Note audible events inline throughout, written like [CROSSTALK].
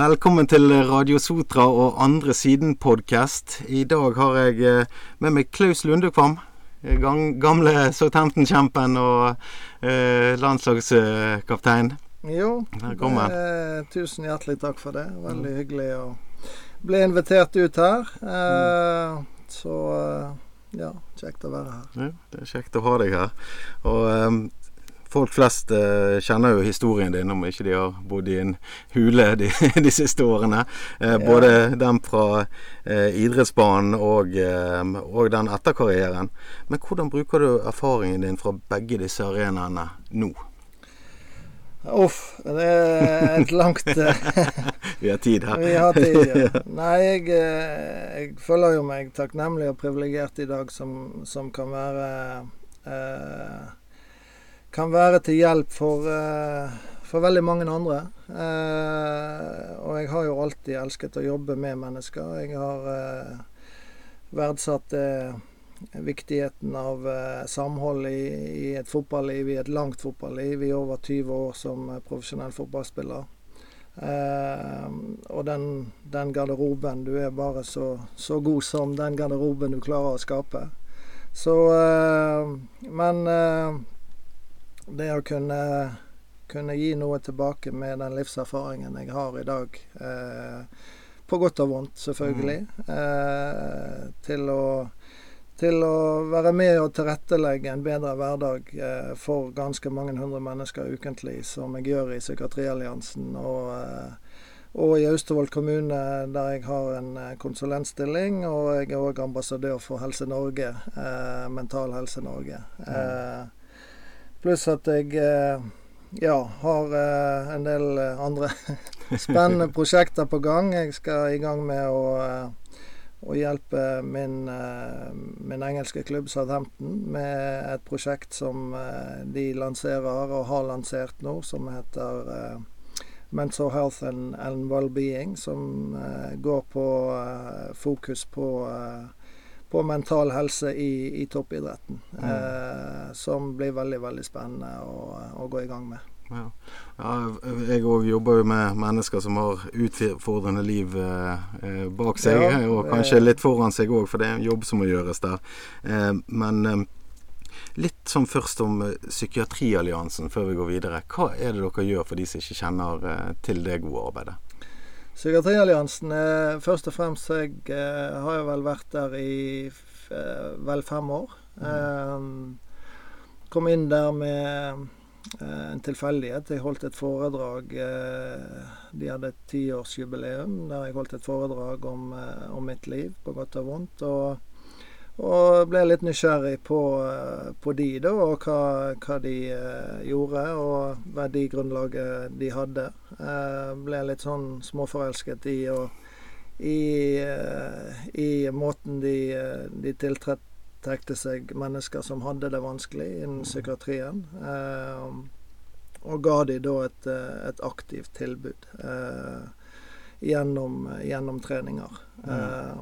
Velkommen til Radio Sotra og Andre Siden-podkast. I dag har jeg eh, med meg Klaus Lundekvam. Gamle Southampton-kjempen og eh, landslagskaptein. Jo, Velkommen. Det, tusen hjertelig takk for det. Veldig hyggelig å bli invitert ut her. Eh, så eh, ja, kjekt å være her. Ja, det er kjekt å ha deg her. Og eh, Folk flest eh, kjenner jo historien din, om ikke de har bodd i en hule de, [LAUGHS] de siste årene. Eh, Ja. Både den fra eh, idrettsbanen og, eh, og den etter karrieren. Men hvordan bruker du erfaringen din fra begge disse arenaene nå? Uff, det er et langt [LAUGHS] eh, Vi har tid her. Vi har tid, [LAUGHS] ja. Nei, jeg, eh, jeg føler jo meg takknemlig og privilegert i dag som, som kan være eh, Kan være til hjelp for, eh, for veldig mange andre. Eh, og jeg har jo alltid elsket å jobbe med mennesker. Jeg har eh, verdsatt viktigheten av samhold i, i et fotballiv, i et langt fotballiv, i over 20 år som profesjonell fotballspiller. Uh, og den, den garderoben Du er bare så, så god som den garderoben du klarer å skape. Så uh, Men eh, det å kunne, kunne gi noe tilbake med den livserfaringen jeg har i dag, eh, på godt og vondt selvfølgelig, eh, til å til å være med og tilrettelegge en bedre hverdag eh, for ganske mange hundre mennesker ukentlig, som jeg gjør i Psykiatrialliansen og, eh, og i Austevoll kommune, der jeg har en eh, konsulentstilling. Og jeg er òg ambassadør for Helse Norge, eh, Mental Helse Norge. Eh, pluss at jeg eh, ja, har eh, en del eh, andre [LAUGHS] spennende prosjekter på gang. Jeg skal i gang med å å hjelpe min, min engelske klubb Southampton med et prosjekt som de lanserer og har lansert nå, som heter Mental Health and, and Wellbeing, som går på fokus på, på mental helse i, i toppidretten. Eh, som blir veldig, veldig spennende å, å gå i gang med. Ja. Ja, jeg òg jobber jo med mennesker som har utfordrende liv eh, eh, bak seg, Ja, og kanskje kanskje litt foran seg òg, for det er en jobb som må gjøres der. Eh, men eh, litt sånn først om eh, Psykiatrialliansen før vi går videre. Hva er det dere gjør for de som ikke kjenner eh, til det gode arbeidet? Psykiatrialliansen er først og fremst Jeg eh, har jo vel vært der i eh, vel fem år. Eh, kom inn der med eh, en tilfeldighet. Jeg holdt et foredrag eh, De hadde et tiårsjubileum der jeg holdt et foredrag om, eh, om mitt liv, på godt og vondt. Og, og ble litt nysgjerrig på, eh, på de, da, og hva, hva de eh, gjorde, og verdigrunnlaget de hadde. Eh, ble litt sånn småforelsket i, og, i, eh, i måten de, eh, de tiltrekte seg mennesker som hadde det vanskelig innen psykiatrien. Eh, og ga de da et, et aktivt tilbud eh, gjennom, gjennom treninger. Eh,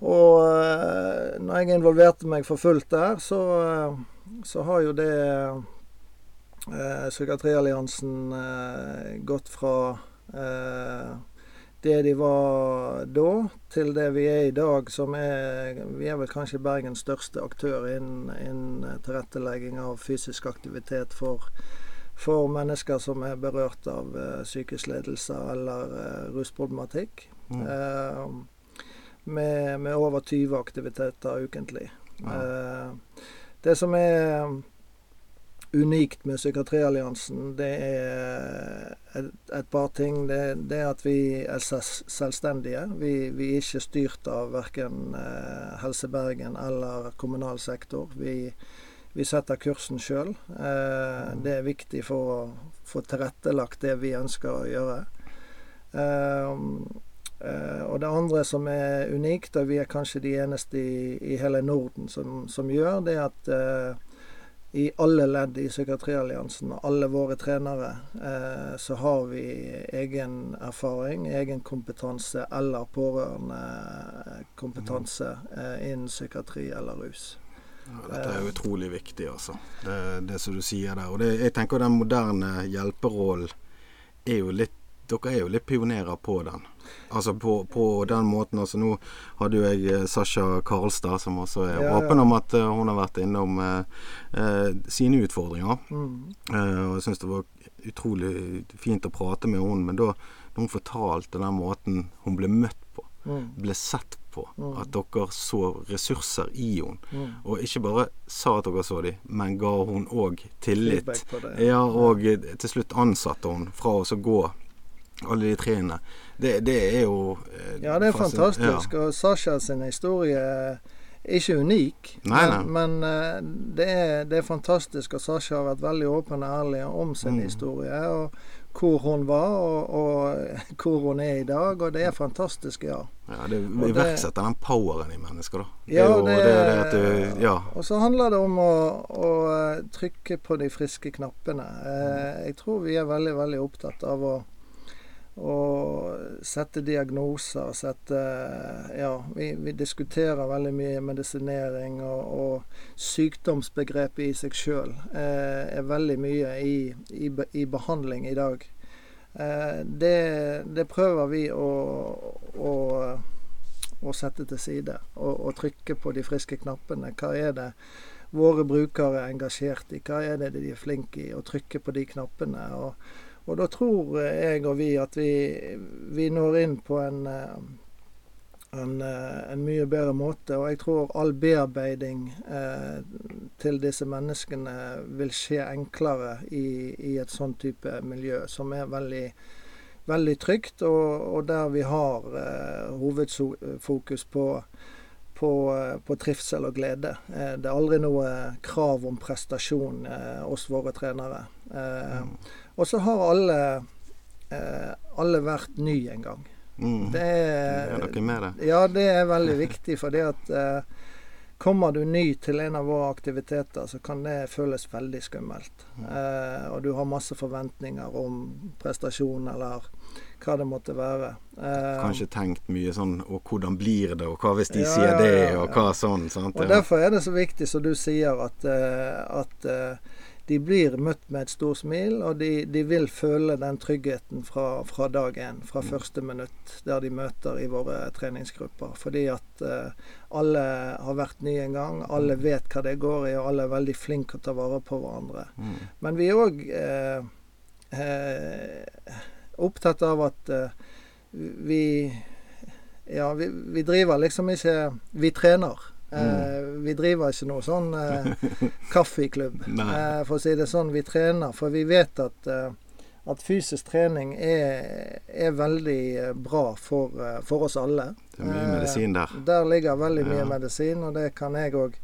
og eh, når jeg involverte meg for fullt der, så, eh, så har jo det eh, Psykiatrialliansen eh, gått fra eh, det de var da, til det vi er i dag, som er Vi er vel kanskje Bergens største aktør innen, innen tilrettelegging av fysisk aktivitet for, for mennesker som er berørt av eh, psykisk ledelse eller eh, rusproblematikk. Mm. Eh, med, med over 20 aktiviteter ukentlig. Ja. Eh, det som er unikt med Psykiatrialliansen, det er et, et par ting. Det, det er at vi er selvstendige. Vi, vi er ikke styrt av verken eh, Helse Bergen eller kommunal sektor. Vi, vi setter kursen sjøl. Eh, det er viktig for å få tilrettelagt det vi ønsker å gjøre. Eh, eh, og det andre som er unikt, og vi er kanskje de eneste i, i hele Norden som, som gjør, det er at eh, i alle ledd i Psykiatrialliansen, og alle våre trenere, eh, så har vi egen erfaring, egen kompetanse eller pårørendekompetanse eh, innen psykiatri eller rus. Ja, dette er utrolig viktig, altså. Det, det som du sier der. Og det, jeg tenker den moderne hjelperollen er jo litt dere er jo litt pionerer på den. Altså på, på den måten. altså Nå hadde jo jeg eh, Sasha Karlstad, som også er Ja, ja. åpen om at eh, hun har vært innom eh, eh, sine utfordringer. Mm. Eh, og jeg syns det var utrolig fint å prate med henne. Men da når hun fortalte den måten hun ble møtt på, Mm. ble sett på, Mm. at dere så ressurser i henne, Mm. og ikke bare sa at dere så dem, men ga hun òg tillit. Det. Ja, og eh, til slutt ansatte hun fra oss å gå alle de treene. Det, det er jo eh, Ja, det er fantastisk. fantastisk. Og Sasha sin historie er ikke unik, Nei, nei. men, men eh, det, er, det er fantastisk. Og Sasha har vært veldig åpen og ærlig om sin Mm. historie. Og hvor hun var, og, og [LAUGHS] hvor hun er i dag. Og det er fantastisk, ja. Ja, det iverksetter den poweren i mennesker, da. Det Ja, jo det- det, du Ja. Og så handler det om å, å eh, trykke på de friske knappene. Eh, jeg tror vi er veldig, veldig opptatt av å, å sette diagnoser, sette Ja, vi, vi diskuterer veldig mye medisinering, og, og sykdomsbegrepet i seg sjøl eh, er veldig mye i, i, i behandling i dag. Eh, det, det prøver vi å, å å sette til side og, og trykke på de friske knappene. Hva er det våre brukere er engasjert i? Hva er det de er flinke i? Å trykke på de knappene. Og, og da tror jeg og vi at vi, vi når inn på en, eh, en, eh, en mye bedre måte. Og jeg tror all bearbeiding eh, til disse menneskene vil skje enklere i, i et sånn type miljø, som er veldig veldig trygt, og, og der vi har eh, hovedfokus på, på, eh, på trivsel og glede. Eh, det er aldri noe krav om prestasjon eh, oss våre trenere. Eh, Og så har alle, eh, alle vært ny en gang. Mm. Det er er, noe med det. ja, det er veldig viktig, fordi at eh, Kommer du ny til en av våre aktiviteter, så kan det føles veldig skummelt. Eh, og du har masse forventninger om prestasjon eller hva det måtte være. Eh, Kanskje tenkt mye sånn Og hvordan blir det, og hva hvis de Ja, sier det, og hva sånn. Sant? Og. Derfor er det så viktig, som du sier, at, eh, at eh, de blir møtt med et stort smil, og de, de vil føle den tryggheten fra, fra dag én, fra første minutt, der de møter i våre treningsgrupper. Fordi at eh, alle har vært nye en gang, alle vet hva det går i, og alle er veldig flinke til å ta vare på hverandre. Mm. Men vi er òg eh, eh, opptatt av at eh, vi Ja, vi, vi driver liksom ikke Vi trener. Eh, vi driver ikke noe sånn eh, [LAUGHS] kaffeklubb, eh, for å si det sånn. Vi trener, for vi vet at, at fysisk trening er, er veldig bra for, for oss alle. Det er mye medisin der. Der ligger veldig mye Ja. medisin, og det kan jeg òg.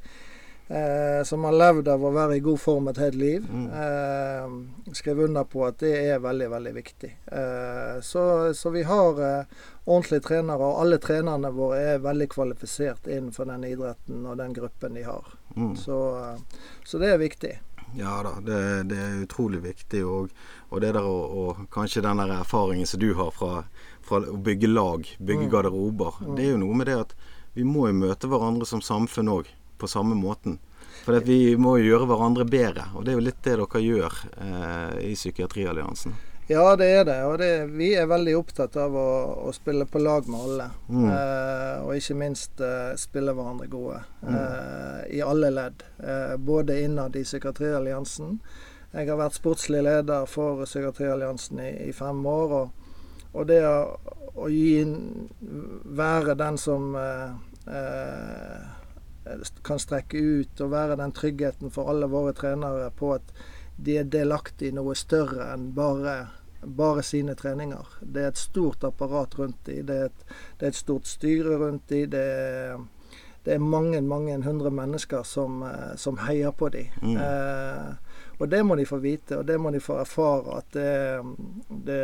Eh, som har levd av å være i god form et helt liv. Mm. Eh, skrev under på at det er veldig, veldig viktig. Eh, så, så vi har eh, ordentlige trenere, og alle trenerne våre er veldig kvalifisert innenfor den idretten og den gruppen de har. Mm. Så, eh, så det er viktig. Ja da, det, det er utrolig viktig. Og, og det der og kanskje den der erfaringen som du har fra, fra å bygge lag, bygge Mm. garderober, det er jo noe med det at vi må jo møte hverandre som samfunn òg, på samme måten. For vi må jo gjøre hverandre bedre, og det er jo litt det dere gjør eh, i Psykiatrialliansen. Ja, det er det. Og det, vi er veldig opptatt av å, å spille på lag med alle. Mm. Eh, og ikke minst eh, spille hverandre gode. Eh, I alle ledd. Eh, både innad i Psykiatrialliansen. Jeg har vært sportslig leder for Psykiatrialliansen i, i fem år. Og, og det å, å gi, være den som eh, eh, kan strekke ut og være den tryggheten for alle våre trenere på at de er delaktige i noe større enn bare, bare sine treninger. Det er et stort apparat rundt de, det er et, det er et stort styre rundt de, det det er mange, mange hundre mennesker som, eh, som heier på de. Mm. Eh, og det må de få vite, og det må de få erfare at det, det,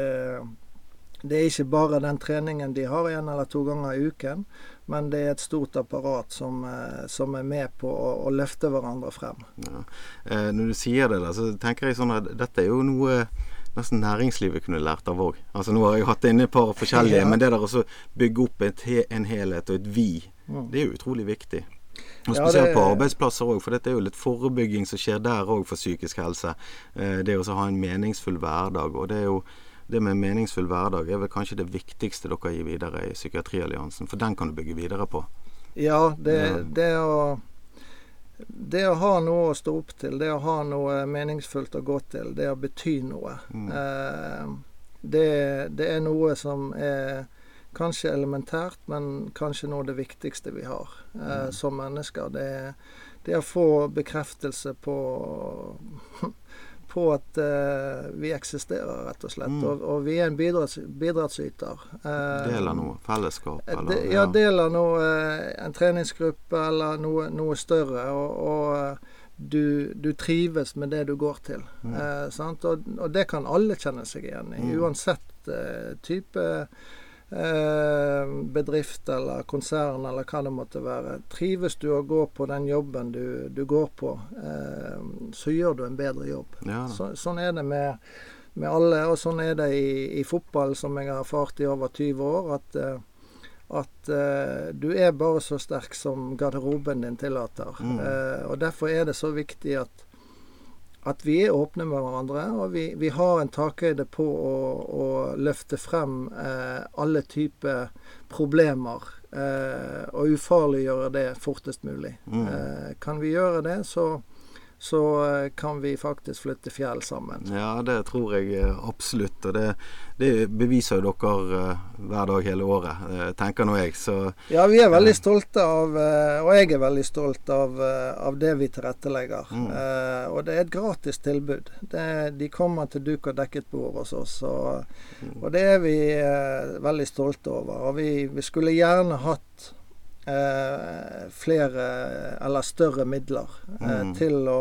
det er ikke bare den treningen de har en eller to ganger i uken, men det er et stort apparat som, eh, som er med på å, å løfte hverandre frem. Ja. Eh, når du sier det, så tenker jeg sånn at dette er jo noe nesten næringslivet kunne lært av òg. Altså, nå har jeg hatt inne et par forskjellige, [LAUGHS] Ja. men det der å bygge opp he- en helhet og et vi, Mm. det er jo utrolig viktig. Og Ja, Spesielt det- på arbeidsplasser òg, for dette er jo litt forebygging som skjer der òg for psykisk helse. Eh, det å ha en meningsfull hverdag. Og det er jo det med meningsfull hverdag er vel kanskje det viktigste dere gir videre i Psykiatrialliansen, for den kan du bygge videre på. Ja, det, det, å, det å ha noe å stå opp til, det å ha noe meningsfullt å gå til, det å bety noe, mm. eh, det, det, er noe som er kanskje elementært, men kanskje noe av det viktigste vi har eh, mm. som mennesker. Det, det å få bekreftelse på [LAUGHS] på at uh, vi eksisterer, rett og slett. Mm. Og, og, vi er en bidrags, bidragsyter. Uh, deler noe fellesskap? Eller, de, ja, deler noe uh, en treningsgruppe eller noe, noe større. Og, og du, du, trives med det du går til. Mm. Og, og, det kan alle kjenne seg igjen i, mm. uansett type Eh, bedrift eller konsern eller hva det måtte være. Trives du å gå på den jobben du, du går på, eh, så gjør du en bedre jobb. Ja. Så, sånn er det med, med, alle, og sånn er det i, i, fotball, som jeg har erfart i over 20 år. at eh, at eh, du er bare så sterk som garderoben din tillater. Mm. Eh, og Derfor er det så viktig at at vi er åpne med hverandre, og vi, vi har en takhøyde på å, å løfte frem eh, alle typer problemer. Eh, og ufarliggjøre det fortest mulig. Mm. Eh, kan vi gjøre det, så så eh, kan vi faktisk flytte fjell sammen. Ja, det tror jeg eh, absolutt. Og det, det beviser jo dere uh, hver dag hele året, tenker nå jeg. Så, ja, vi er veldig stolte av, og jeg er veldig stolt av, av det vi tilrettelegger. Mm. og det er et gratis tilbud. Det, de kommer til duk og dekket bord hos oss, og, mm. og det er vi veldig stolte over. Og vi, vi skulle gjerne hatt eh, flere eller større midler eh, mm. til, å,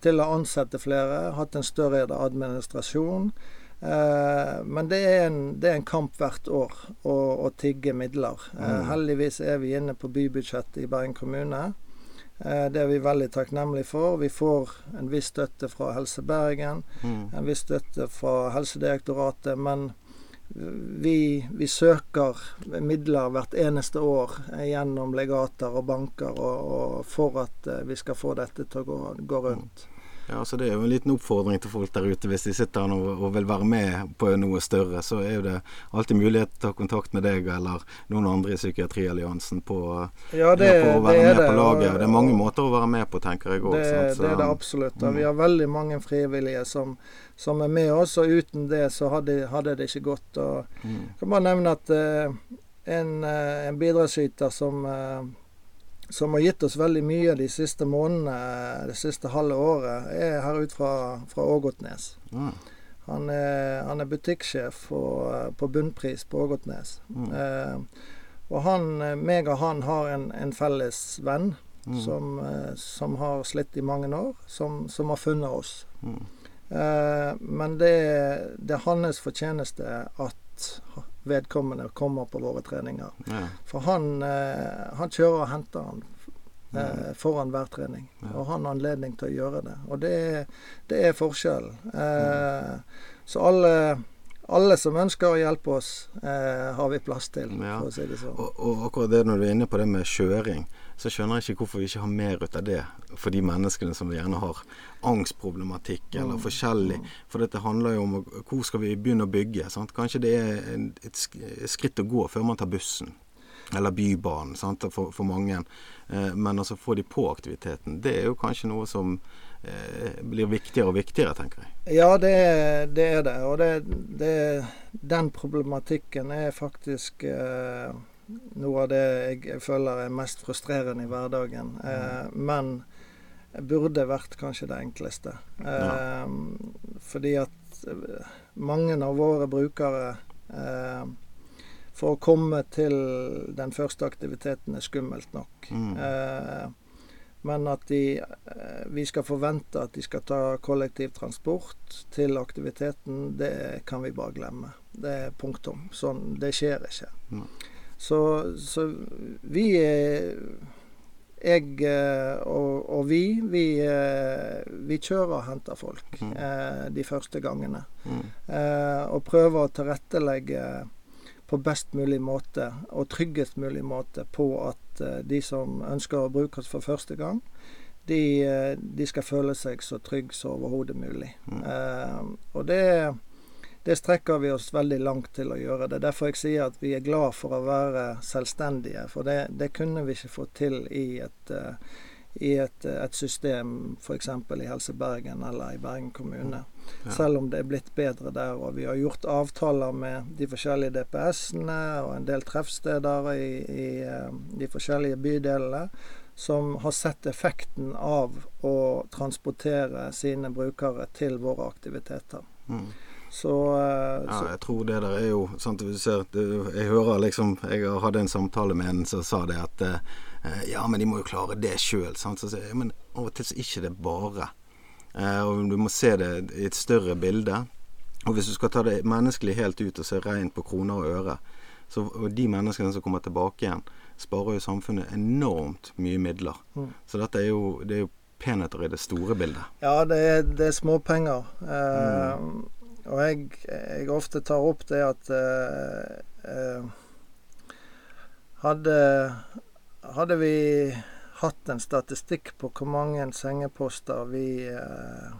til, å, ansette flere. Hatt en større administrasjon. Eh, men det er, en, det er, en, kamp hvert år å, å tigge midler. Eh, mm. heldigvis er vi inne på bybudsjettet i Bergen kommune. Eh, det er vi veldig takknemlige for. Vi får en viss støtte fra Helse Bergen, mm. en viss støtte fra Helsedirektoratet. men vi, vi, søker midler hvert eneste år gjennom legater og banker og, og for at eh, vi skal få dette til å gå, gå rundt. Ja, så Det er jo en liten oppfordring til folk der ute. Hvis de sitter her og, og vil være med på noe større, så er jo det alltid mulighet til å ta kontakt med deg eller noen andre i Psykiatrialliansen på, ja, det, på å være med det, på laget. Og, det er mange måter å være med på, tenker jeg òg. Det, det, er det absolutt. Og vi har veldig mange frivillige som som er med oss. Og uten det så hadde, hadde det ikke gått. Og mm. Jeg kan bare nevne at uh, en, uh, en bidragsyter som, uh, som har gitt oss veldig mye de siste månedene, det siste halve året, er her ut fra, fra Ågotnes. Mm. Han, er, han er butikksjef på, på Bunnpris på Ågotnes. Mm. og han, meg og han har en, en felles venn mm. som, som, har slitt i mange år, som, som har funnet oss. Mm. Eh, men det, det, er hans fortjeneste at vedkommende kommer på våre treninger. Ja. For han, eh, han, kjører og henter han eh, foran hver trening. Ja. Og han har anledning til å gjøre det. Og det, det er forskjellen. Eh, så alle alle som ønsker å hjelpe oss, eh, har vi plass til, ja. for å si det sånn. Og, og, akkurat det når du er inne på det med kjøring så skjønner jeg ikke hvorfor vi ikke har mer ut av det for de menneskene som gjerne har angstproblematikk eller mm. forskjellig. For dette handler jo om hvor skal vi begynne å bygge. Sant? Kanskje det er et skritt å gå før man tar bussen. Eller Bybanen for, for, mange. Eh, men altså få de på aktiviteten. Det er jo kanskje noe som eh, blir viktigere og viktigere, tenker jeg. Ja, det, det er det. Og det, det, den problematikken er faktisk eh, noe av det jeg føler er mest frustrerende i hverdagen. Eh, men burde vært kanskje det enkleste. Eh, fordi at eh, mange av våre brukere eh, For å komme til den første aktiviteten er skummelt nok. Mm. Eh, men at de, eh, vi skal forvente at de skal ta kollektivtransport til aktiviteten, det kan vi bare glemme. Det er punktum. Sånn, det skjer ikke. Mm. Så, så vi Jeg eh, og, og vi, vi, eh, vi, kjører og henter folk mm. eh, de første gangene. Mm. Eh, og prøver å tilrettelegge på best mulig måte og tryggest mulig måte på at eh, de som ønsker å bruke oss for første gang, de, de skal føle seg så trygge som overhodet mulig. Mm. og det det strekker vi oss veldig langt til å gjøre. Det er derfor jeg sier at vi er glad for å være selvstendige. For det, det kunne vi ikke fått til i et, uh, i et, et system f.eks. i Helse Bergen eller i Bergen kommune. Ja. Selv om det er blitt bedre der. Og vi har gjort avtaler med de forskjellige DPS-ene og en del treffsteder i, i uh, de forskjellige bydelene som har sett effekten av å transportere sine brukere til våre aktiviteter. Mm. Så, så. ja, jeg tror det der er jo sant, ser, Jeg hører liksom Jeg hadde en samtale med en som sa det at eh, Ja, men de må jo klare det sjøl. Ja, men av og til så er ikke det bare. Eh, og Du må se det i et større bilde. Og hvis du skal ta det menneskelig helt ut og se rent på kroner og øre, så og de menneskene som kommer tilbake igjen, sparer jo samfunnet enormt mye midler. Mm. Så dette er jo, det er jo penheter i det store bildet. Ja, det er, det er småpenger. Mm. Og jeg, jeg, ofte tar opp det at eh, eh, hadde, hadde vi hatt en statistikk på hvor mange sengeposter vi, eh,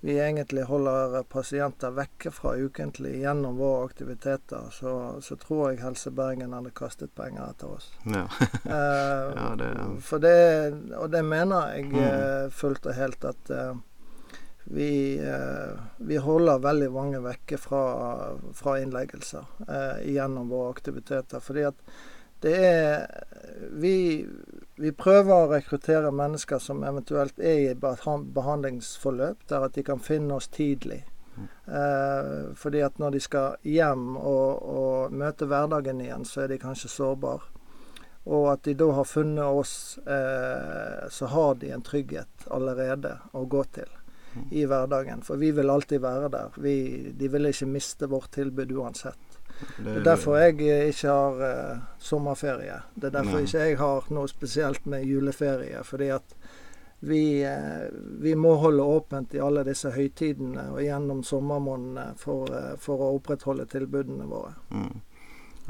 vi egentlig holder pasienter vekke fra ukentlig gjennom våre aktiviteter, så, så tror jeg Helse Bergen hadde kastet penger etter oss. Ja. [LAUGHS] eh, ja, det, for det, og det mener jeg mm. Eh, fullt og helt at eh, vi, eh, vi, holder veldig mange vekke fra, fra innleggelser eh, gjennom våre aktiviteter. Fordi at det er vi, vi, prøver å rekruttere mennesker som eventuelt er i behandlingsforløp, der at de kan finne oss tidlig. Eh, fordi at når de skal hjem og, og, møte hverdagen igjen, så er de kanskje sårbare. Og at de da har funnet oss, eh, så har de en trygghet allerede å gå til i hverdagen. For vi vil alltid være der. Vi, de vil ikke miste vårt tilbud uansett. Det er derfor jeg eh, ikke har uh, sommerferie. Det er derfor Nei. ikke jeg har noe spesielt med juleferie. Fordi at vi, uh, vi, må holde åpent i alle disse høytidene og gjennom sommermånedene for, uh, for å opprettholde tilbudene våre. Mm.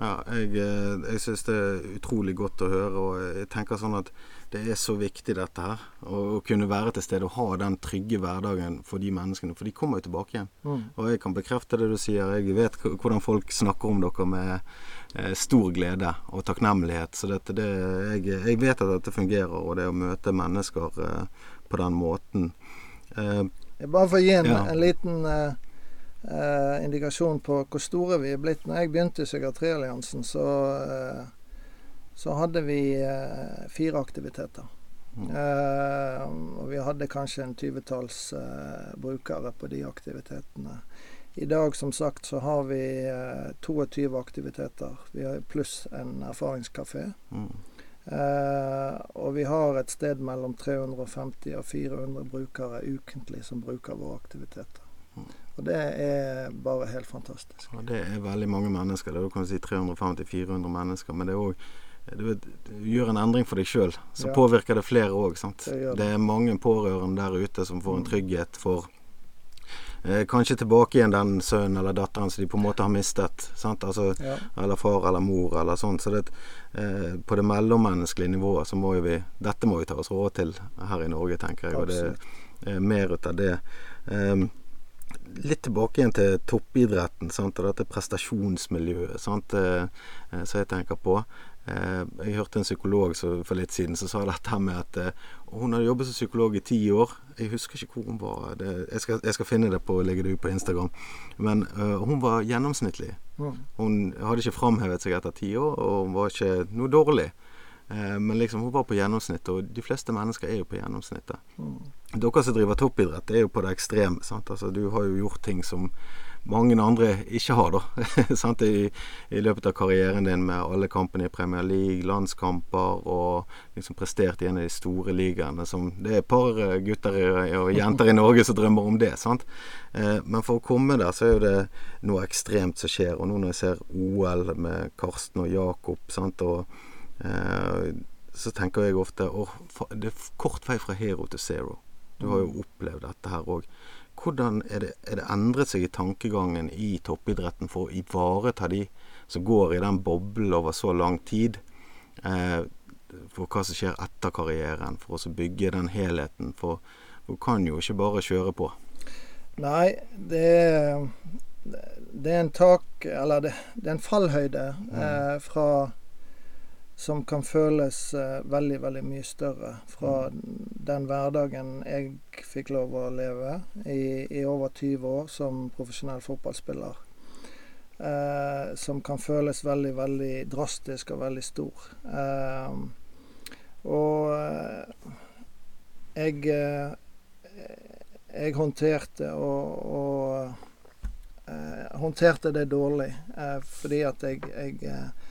Ja, jeg, jeg syns det er utrolig godt å høre. Og jeg tenker sånn at det er så viktig dette her. Å, kunne være til stede og ha den trygge hverdagen for de menneskene. For de kommer jo tilbake igjen. Mm. Og jeg kan bekrefte det du sier. Jeg vet hvordan folk snakker om dere med eh, stor glede og takknemlighet. Så dette, det, jeg, jeg, vet at dette fungerer, og det å møte mennesker eh, på den måten eh, Bare for å gi en, ja. en liten eh, indikasjon på hvor store vi er blitt. Når jeg begynte i Psykiatrialliansen, så eh, så hadde vi eh, fire aktiviteter. Mm. Eh, og vi hadde kanskje en tyvetalls eh, brukere på de aktivitetene. I dag som sagt så har vi 22 eh, aktiviteter. Vi har pluss en erfaringskafé. Mm. Eh, og vi har et sted mellom 350 og 400 brukere ukentlig som bruker våre aktiviteter. Mm. Og det er bare helt fantastisk. Ja, det er veldig mange mennesker. Det er kan si 350-400 mennesker. Men det er òg du, vet, du gjør en endring for deg sjøl, så ja. påvirker det flere òg. Det, det. er mange pårørende der ute som får en trygghet for eh, Kanskje tilbake igjen den sønnen eller datteren som de på en måte har mistet. Altså, ja. Eller far eller mor eller sånn. Så det, eh, på det mellommenneskelige nivået så må jo vi Dette må vi ta oss råd til her i Norge, tenker jeg. Og det er mer ut av det. Um, litt tilbake igjen til toppidretten sant? og dette prestasjonsmiljøet sant? Eh, eh, som jeg tenker på. Eh, jeg hørte en psykolog for litt siden som sa dette med at eh, hun hadde jobbet som psykolog i ti år. Jeg husker ikke hvor hun var. Det, jeg, skal, jeg, skal, finne det på og legge det ut på Instagram. Men uh, hun var gjennomsnittlig. Hun hadde ikke framhevet seg etter ti år, og hun var ikke noe dårlig. Uh, men liksom hun var på gjennomsnittet, og de fleste mennesker er jo på gjennomsnittet. Mm. Dere som driver toppidrett, er jo på det ekstreme. Altså, du har jo gjort ting som mange andre ikke har, da. [LAUGHS] I, I, løpet av karrieren din med alle kampene i Premier League, landskamper og liksom prestert i en av de store ligaene. Det er et par eh, gutter og jenter i Norge som drømmer om det. sant? Eh, men for å komme der, så er det noe ekstremt som skjer. Og nå når jeg ser OL med Karsten og Jakob, sant, og eh, så tenker jeg ofte åh, det er kort vei fra hero til zero. Du har jo opplevd dette her òg. Hvordan er det, er det, endret seg i tankegangen i toppidretten for å ivareta de som går i den boblen over så lang tid, eh, for hva som skjer etter karrieren, for å bygge den helheten? For du kan jo ikke bare kjøre på. Nei, det det er en tak Eller det, det er en fallhøyde eh, fra som kan føles eh, veldig, veldig mye større fra den hverdagen jeg fikk lov å leve i, i over 20 år som profesjonell fotballspiller. Eh, som kan føles veldig, veldig drastisk og veldig stor. Eh, og eh, jeg eh, jeg håndterte og, og eh, håndterte det dårlig fordi at jeg, jeg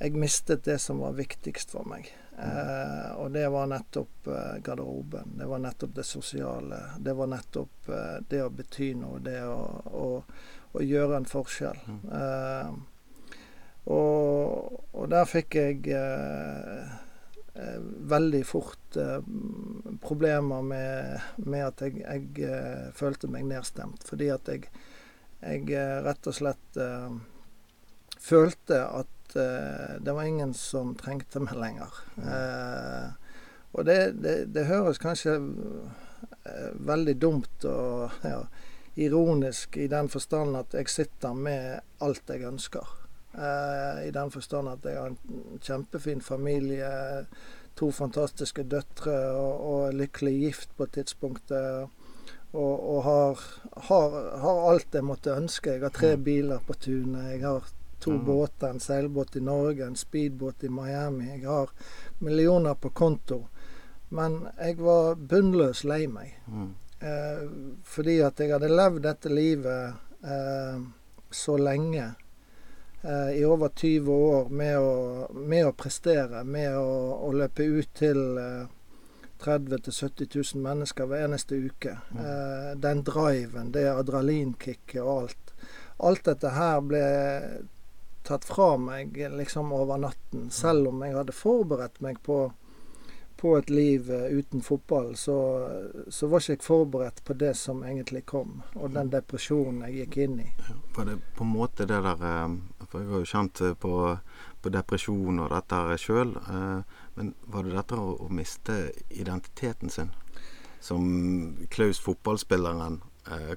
jeg mistet det som var viktigst for meg. Eh, og det var nettopp eh, garderoben. Det var nettopp det sosiale. Det var nettopp eh, det å bety noe. Det å, å, å gjøre en forskjell. Mm. Eh, og, og, der fikk jeg eh, eh, veldig fort problemer med, med, at jeg, jeg følte meg nedstemt. Fordi at jeg, jeg rett og slett følte at uh, det var ingen som trengte meg lenger. Uh, og det, det, det, høres kanskje uh, veldig dumt og ja, ironisk i den forstand at jeg sitter med alt jeg ønsker. I den forstand at jeg har en kjempefin familie, to fantastiske døtre og, og lykkelig gift på tidspunktet. Og, og har, har, har, alt jeg måtte ønske. Jeg har tre biler på tunet. Jeg har To mm. båter, en seilbåt i Norge, en speedbåt i Miami. Jeg har millioner på konto. Men jeg var bunnløs lei meg. Mm. Eh, fordi at jeg hadde levd dette livet eh, så lenge. Eh, I over 20 år med å, med å prestere, med å, å, løpe ut til 30 000-70 000 mennesker hver eneste uke. Mm. Eh, den driven, det adrenalinkicket og alt. Alt dette her ble tatt fra meg liksom over natten. Selv om jeg hadde forberedt meg på, på et liv eh, uten fotball, så, så, var ikke jeg forberedt på det som egentlig kom, og den depresjonen jeg gikk inn i. Var det på en måte det der eh, For jeg har jo kjent eh, på, på depresjon og dette sjøl. Men var det dette å, å miste identiteten sin? Som Klaus fotballspilleren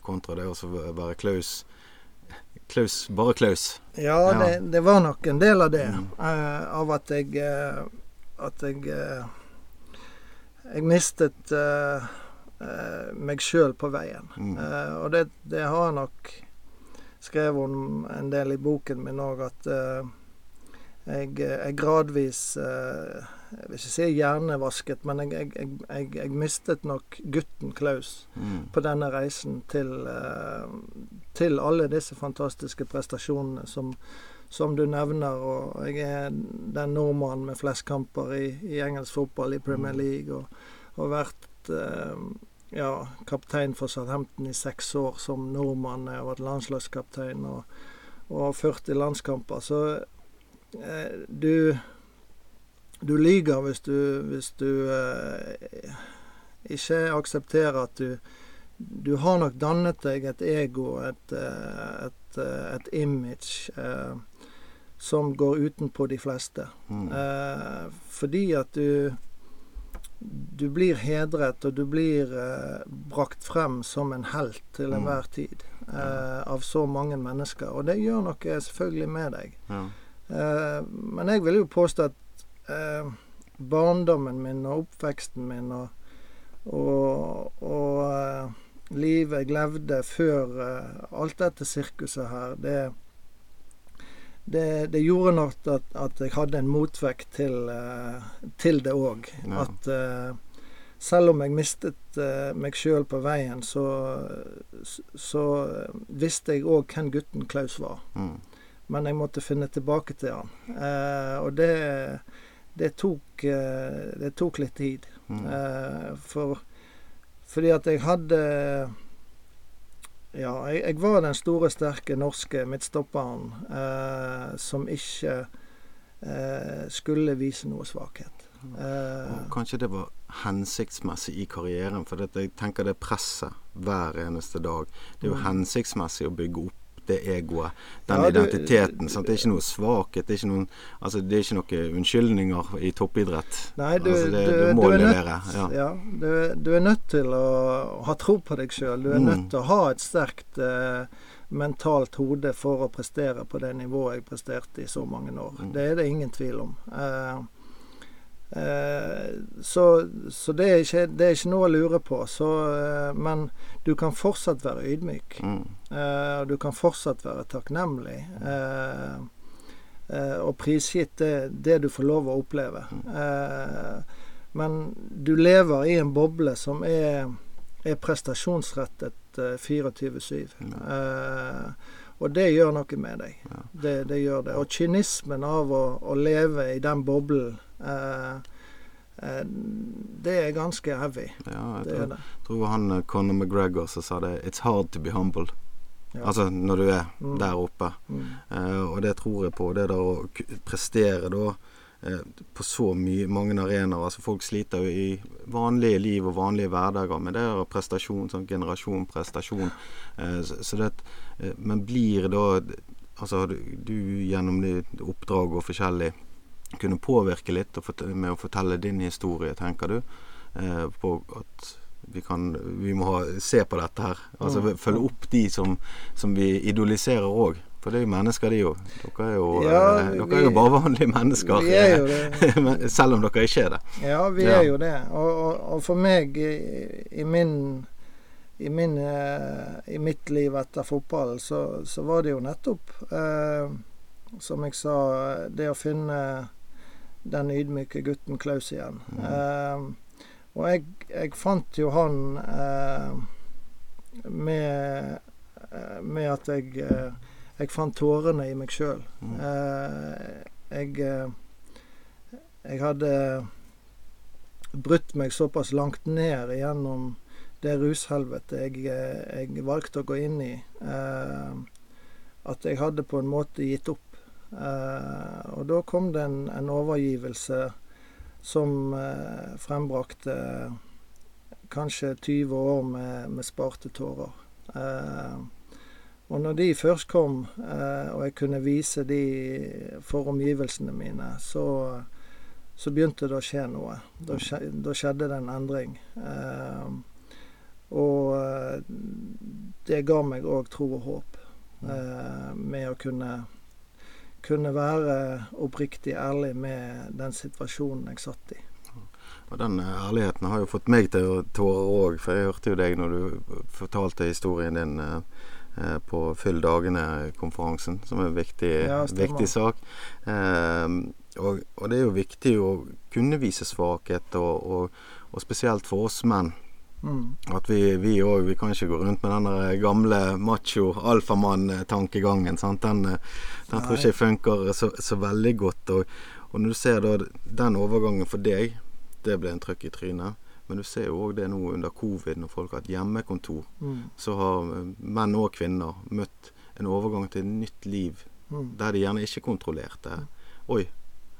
kontra det å være Klaus Klaus, bare Klaus. Ja, ja. Det, det, var nok en del av det. Mm. Uh, av at jeg uh, At jeg uh, Jeg mistet meg sjøl på veien. Mm. og det, det, har jeg nok skrevet om en del i boken min òg, at jeg, jeg, gradvis Jeg vil ikke si hjernevasket, men jeg, jeg, jeg, mistet nok gutten Klaus mm. på denne reisen til, til alle disse fantastiske prestasjonene som, som du nevner. Og jeg er den nordmannen med flest kamper i, i, engelsk fotball i Premier mm. League. Og, har vært eh, ja, kaptein for Southampton i seks år som nordmann. Jeg har vært landslagskaptein og, og 40 landskamper. Så eh, du du lyver hvis du, hvis du eh, ikke aksepterer at du du har nok dannet deg et ego, et, eh, et, eh, et image, eh, som går utenpå de fleste. Mm. Eh, fordi at du du blir hedret, og du blir eh, brakt frem som en helt til mm. enhver tid eh, av så mange mennesker. Og det gjør noe selvfølgelig med deg. Ja. Men jeg vil jo påstå at barndommen min og oppveksten min og, og, og livet jeg levde før uh, alt dette sirkuset her, det, det, det gjorde nok at, at, jeg hadde en motvekt til, uh, til det òg. Ja. At uh, selv om jeg mistet meg sjøl på veien, så, så visste jeg òg hvem gutten Klaus var. Mm. Men jeg måtte finne tilbake til han. og det, det, tok, det tok litt tid. Mm. for fordi at jeg hadde Ja, jeg, jeg var den store, sterke norske midtstopperen eh, som ikke eh, skulle vise noe svakhet. Eh, kanskje det var hensiktsmessig i karrieren, for jeg tenker det presset hver eneste dag. Det er jo mm. hensiktsmessig å bygge opp det egoet, den Ja, du- identiteten. sant? Det er ikke noe svakhet. Det er ikke noen altså, det er ikke noen unnskyldninger i toppidrett. Nei, du, altså, det, du, du må er levere. Ja. ja, du, du er nødt til å ha tro på deg sjøl. Du er Mm. nødt til å ha et sterkt eh, mentalt hode for å prestere på det nivået jeg presterte i så mange år. Mm. Det er det ingen tvil om. Eh, eh, så så det, er ikke, det er ikke noe å lure på. Så, eh, men du kan fortsatt være ydmyk. Mm. Uh, du kan fortsatt være takknemlig. Uh, uh, og prisgitt det, det du får lov å oppleve. Eh, men du lever i en boble som er, er prestasjonsrettet eh, 24-7. Eh, og det gjør noe med deg. Ja. Det, det gjør det. Og kynismen av å, å leve i den boblen, eh, det er ganske heavy. Ja, jeg Det tror, det. tror han eh, Conor McGregor som sa det It's hard to be humbled. Ja. Altså når du er Mm. der oppe. Mm. Eh, og det tror jeg på. Det der å prestere da eh, på så mye, mange arenaer. Altså folk sliter jo i vanlige liv og vanlige hverdager med det der prestasjon, sånn generasjon prestasjon. Eh, så, så det, eh, men blir da Altså du, du gjennom oppdrag og forskjellig kunne påvirke litt med å fortelle din historie, tenker du? Eh, på at vi kan Vi må ha, se på dette her. Altså Mm. følge opp de som, som vi idoliserer òg. For det er jo mennesker, de jo. Dere er jo, Ja, eh, dere vi- er jo bare vanlige mennesker. Vi er jo det. [LAUGHS] Selv om dere ikke er det. Ja, vi Ja. er jo det. Og, og, og for meg i, i min i, min, eh, I mitt liv etter fotballen, så, så var det jo nettopp, eh, som jeg sa, det å finne den ydmyke gutten Klaus igjen. Mm. Eh, og jeg, jeg fant jo han eh, med, med at jeg, eh, jeg fant tårene i meg sjøl. Mm. Eh, jeg eh, Jeg hadde brutt meg såpass langt ned gjennom det rushelvetet jeg, eh, jeg valgte å gå inn i, eh, at jeg hadde på en måte gitt opp. Eh, og da kom det en, en overgivelse som eh, frembrakte kanskje 20 år med, med sparte tårer. Eh, og når de først kom, eh, og jeg kunne vise de for omgivelsene mine, så, så begynte det å skje noe. Da, skje, da skjedde det en endring. Eh, og eh, det ga meg òg tro og håp, eh, med å kunne, kunne være oppriktig ærlig med den situasjonen jeg satt i. Og den eh, ærligheten har jo fått meg til å tårer òg, for jeg hørte jo deg når du fortalte historien din eh, eh, på Fyll dagene-konferansen, som er en viktig, Ja, viktig sak. Eh, og, og det er jo viktig å kunne vise svakhet, og, og, og spesielt for oss menn. Mm. At vi vi òg Vi kan ikke gå rundt med den gamle macho alfamann-tankegangen. Den, eh, den tror ikke jeg funker så, så veldig godt. Og, og når du ser da den overgangen for deg, det ble en trøkk i trynet. Men du ser jo òg det nå under covid, når folk har hatt hjemmekontor. Mm. Så har eh, menn og kvinner møtt en overgang til et nytt liv Mm. der de gjerne ikke kontrollerte. Oi,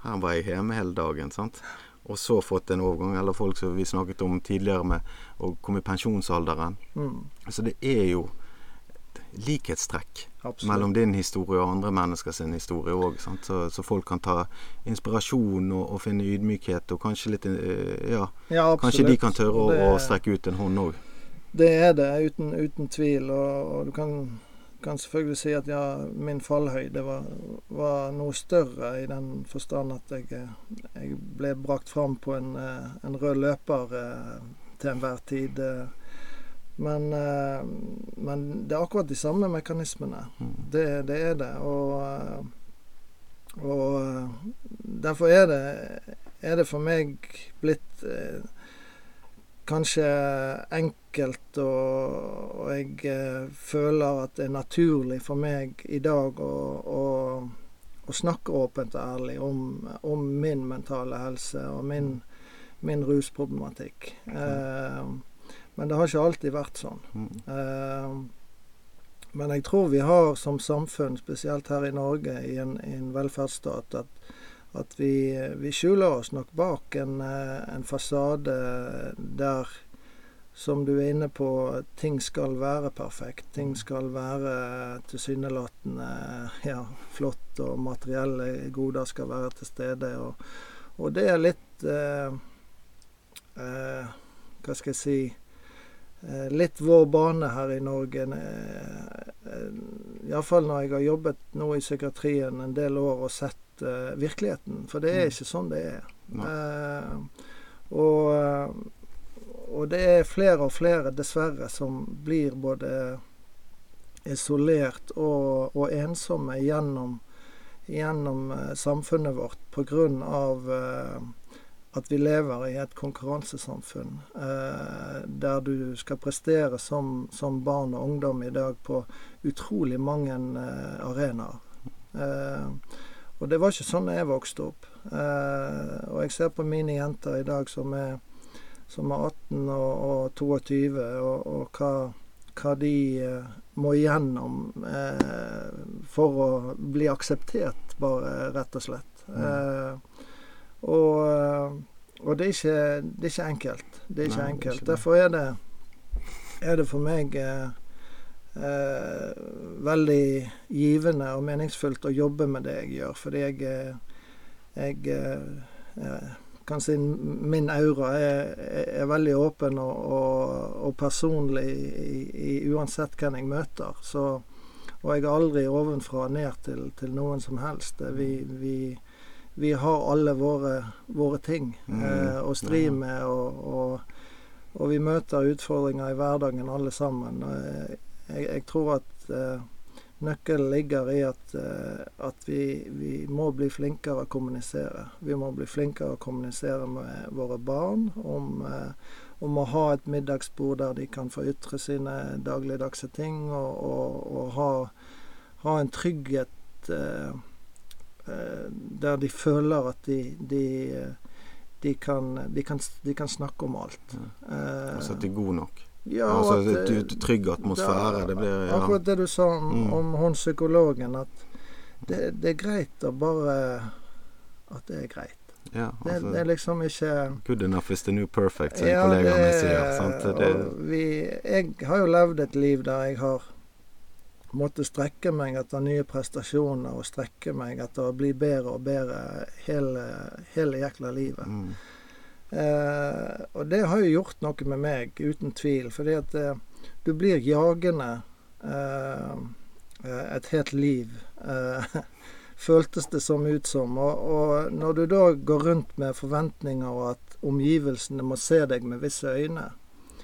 her var jeg hjemme hele dagen. sant? Og så fått en overgang, eller folk som vi snakket om tidligere med å komme i pensjonsalderen. Mm. Så det er jo likhetstrekk Absolutt. mellom din historie og andre menneskers historie òg. Så, så folk kan ta inspirasjon og, og finne ydmykhet, og kanskje litt eh, Ja, Ja, kanskje de kan tørre å, Og å strekke ut en hånd òg. Det er det, uten, uten tvil. Og, og du kan, kan selvfølgelig si at ja, min fallhøyde var, var noe større i den forstand at jeg, jeg ble brakt fram på en, eh, en rød løper eh, til enhver tid. eh. Men, men det er akkurat de samme mekanismene. Mm. Det, det er det. Og, og derfor er det, er det for meg blitt kanskje enkelt, og, og jeg eh, føler at det er naturlig for meg i dag å, å, å snakke åpent og ærlig om, om min mentale helse og min, min rusproblematikk. Eh, men det har ikke alltid vært sånn. Eh, men jeg tror vi har som samfunn, spesielt her i Norge, i en, i en velferdsstat, at, at vi, vi skjuler oss nok bak en, eh, en fasade der som du er inne på, ting skal være perfekt. Ting skal være tilsynelatende ja, flott, og materielle goder skal være til stede. Og, og det er litt eh, eh, Hva skal jeg si eh, Litt vår bane her i Norge. Eh, Iallfall når jeg har jobbet nå i psykiatrien en del år og sett eh, virkeligheten. For det er mm. ikke sånn det er. Uh, og og det er flere og flere, dessverre, som blir både isolert og, og ensomme gjennom, gjennom uh, samfunnet vårt pga. Uh, at vi lever i et konkurransesamfunn uh, der du skal prestere som, som, barn og ungdom i dag på utrolig mange uh, arenaer. Og det var ikke sånn jeg vokste opp. og jeg ser på mine jenter i dag som er som er 18 og, og 22, og, og hva, hva, de eh, må igjennom eh, for å bli akseptert, bare rett og slett. Mm. Eh, og, eh, og det, er ikke, det, er ikke, enkelt. Det er ikke Nei, enkelt. Ikke Derfor er det, er det for meg eh, eh, veldig givende og meningsfullt å jobbe med det jeg gjør, fordi jeg, jeg kan si min aura er, er veldig åpen og, og, og personlig i, i, uansett hvem jeg møter. Så, og jeg er aldri ovenfra og ned til, til noen som helst. Vi, vi, vi har alle våre, våre ting mm. eh, å stri med, og, og, vi møter utfordringer i hverdagen alle sammen. Jeg, jeg, tror at eh, Nøkkelen ligger i at, uh, at vi, vi, må bli flinkere å kommunisere. Vi må bli flinkere å kommunisere med våre barn om, uh, om å ha et middagsbord der de kan få ytre sine dagligdagse ting, og, og, og ha, ha, en trygghet uh, der de føler at de, de de kan, de, kan, de kan, snakke om alt. Ja. Altså at de er gode nok? Ja, altså at, et, trygg atmosfære. Da, det blir ja. Akkurat det du sa om, mm. om hun psykologen, at det, det, er greit å bare At det er greit. Ja, altså, det, det, er liksom ikke Good enough is the new perfect, som ja, kollegaene sier. Sant? Vi, jeg har jo levd et liv der jeg har måttet strekke meg etter nye prestasjoner og strekke meg etter å bli bedre og bedre hele, hele jækla livet. Mm. Eh, og det har jo gjort noe med meg, uten tvil. Fordi at eh, du blir jagende eh, eh et helt liv. Eh, [LAUGHS] føltes det som ut som. Og, og, når du da går rundt med forventninger og at omgivelsene må se deg med visse øyne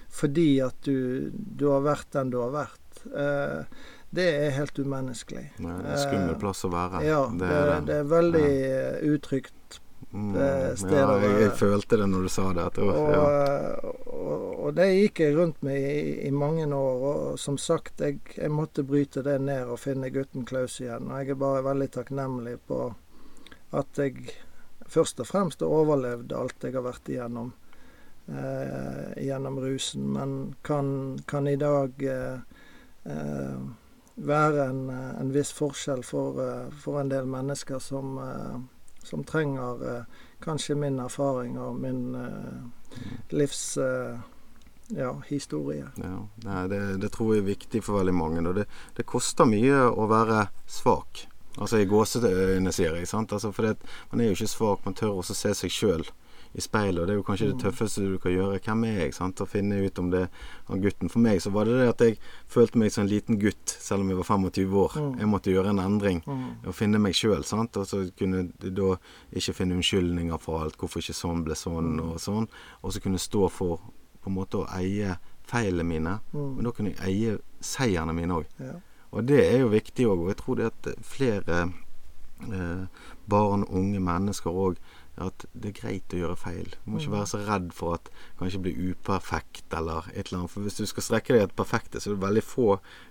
fordi at du, du har vært den du har vært, eh, det er helt umenneskelig. Det er en skummel plass å være. Ja, det, det, det er veldig ja. utrygt Mm, ja, jeg, jeg, følte det når du sa det. etter og, ja. og, og, det gikk jeg rundt med i, i mange år. Og som sagt, jeg, jeg, måtte bryte det ned og finne gutten Klaus igjen. Og jeg er bare veldig takknemlig på at jeg først og fremst har overlevd alt jeg har vært igjennom. Eh, gjennom rusen, men kan, kan i dag eh, eh, være en, en, viss forskjell for, eh, for, en del mennesker som eh, som trenger eh, kanskje min erfaring og min eh, livs eh, ja, historie. Ja, nei, det, det, tror jeg er viktig for veldig mange. Og det, det koster mye å være svak. Altså i gåseøyne, sier jeg. sant? Altså, for man er jo ikke svak, man tør også se seg sjøl i speilet. Og det er jo kanskje det mm. tøffeste du kan gjøre. Hvem er jeg? sant? Å finne ut om det er gutten. For meg så var det det at jeg følte meg som en liten gutt, selv om jeg var 25 år. Mm. Jeg måtte gjøre en endring mm. og finne meg sjøl. Og så kunne du da ikke finne unnskyldninger for alt. Hvorfor ikke sånn ble sånn, og sånn. Og så kunne jeg stå for på en måte å eie feilene mine. Men da kunne jeg eie seierne mine òg. Og det er jo viktig òg. Og jeg tror det at flere eh, barn, unge mennesker òg at det er greit å gjøre feil. Du må ikke mm. være så redd for at kanskje bli uperfekt eller et eller annet. For hvis du skal strekke deg etter perfekte, så er det veldig få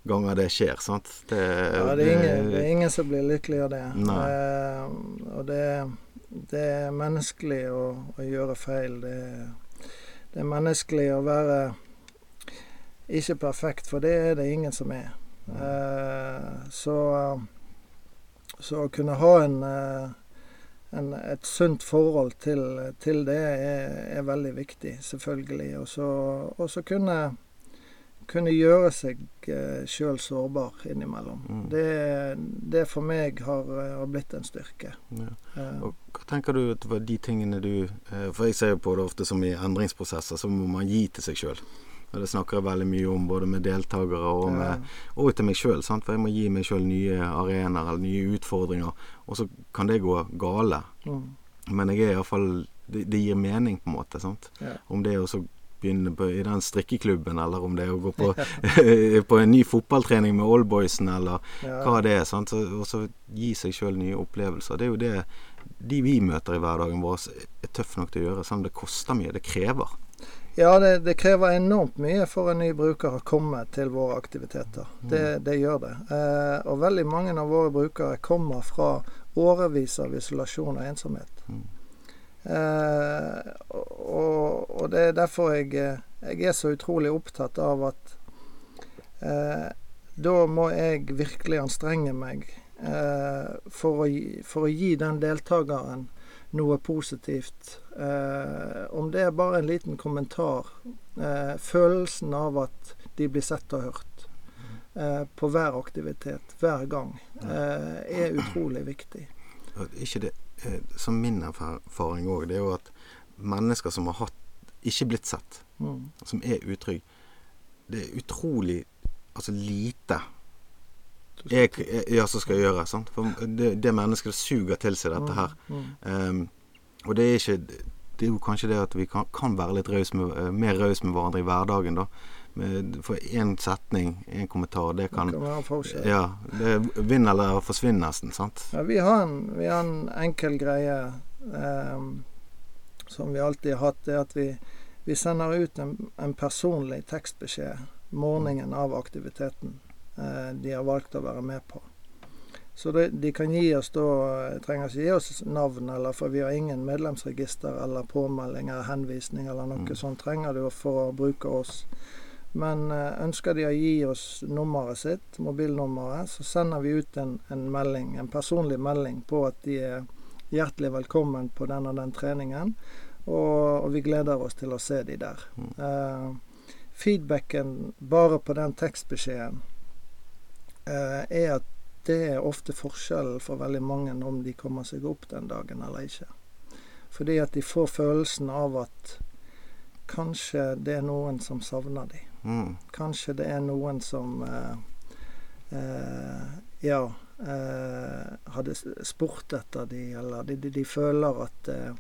ganger det skjer. sant? Det, ja, det er, ingen, det er, ingen, som blir lykkelig av det. Eh, og det, det, er menneskelig å, å gjøre feil. Det, det, er menneskelig å være ikke perfekt, for det er det ingen som er. Eh, så, så å kunne ha en eh, en, et sunt forhold til, til det er, er, veldig viktig, selvfølgelig. Og så kunne kunne gjøre seg eh, sjøl sårbar innimellom. Mm. Det, det, for meg har, har blitt en styrke. Ja. Og hva tenker du at var de tingene du uh, For jeg ser jo på det ofte som i endringsprosesser, så må man gi til seg sjøl. Og Det snakker jeg veldig mye om, både med deltakere og, med, og til meg sjøl. For jeg må gi meg sjøl nye arenaer eller nye utfordringer. Og så kan det gå gale. Mm. Men jeg er iallfall det, det gir mening, på en måte. sant? Ja. Om det er å begynne på, i den strikkeklubben, eller om det er å gå på, [LAUGHS] på en ny fotballtrening med oldboysen, eller ja. hva det er. sant? Og så gi seg sjøl nye opplevelser. Det er jo det de vi møter i hverdagen vår, er tøff nok til å gjøre. Selv om det koster mye. Det krever. Ja, det, det, krever enormt mye for en ny bruker å komme til våre aktiviteter. Mm. Det, det gjør det. Eh, og veldig mange av våre brukere kommer fra årevis av isolasjon og ensomhet. Mm. Eh, og, og, det er derfor jeg, jeg, er så utrolig opptatt av at eh, da må jeg virkelig anstrenge meg eh, for, å, for, å, gi den deltakeren noe positivt. Eh, om det er bare en liten kommentar. Eh, følelsen av at de blir sett og hørt eh, på hver aktivitet, hver gang, er utrolig viktig. Ikke det Eh, som min erfaring òg, det er jo at mennesker som har hatt ikke blitt sett, mm. som er utrygge, det er utrolig altså lite jeg, ja, som skal gjøre. Sant? For det, det mennesket suger til seg dette her. Mm. Um, og det er ikke Det er jo kanskje det at vi kan, kan være litt raus med, uh, mer rause med hverandre i hverdagen, da. For én setning, én kommentar, det kan, det kan være forskjell. Ja, det vinner eller forsvinner nesten, sant? Ja, vi har en, vi har en enkel greie um, som vi alltid har hatt, det er at vi, vi sender ut en, en, personlig tekstbeskjed morgenen av aktiviteten eh, de har valgt å være med på. Så det, de kan gi oss da Trenger ikke gi oss navn, eller for vi har ingen medlemsregister eller påmelding eller henvisning eller noe mm. sånt. Trenger du for å bruke oss. Men eh, ønsker de å gi oss nummeret sitt, mobilnummeret, så sender vi ut en, en, melding, en personlig melding på at de er hjertelig velkommen på den og den treningen. Og, og vi gleder oss til å se de der. Mm. Uh, feedbacken bare på den tekstbeskjeden er at det er ofte forskjellen for veldig mange om de kommer seg opp den dagen eller ikke. Fordi at de får følelsen av at kanskje det er noen som savner dem. Mm. Kanskje det er noen som eh, eh, ja eh, hadde spurt etter de, eller de, de, de føler at eh,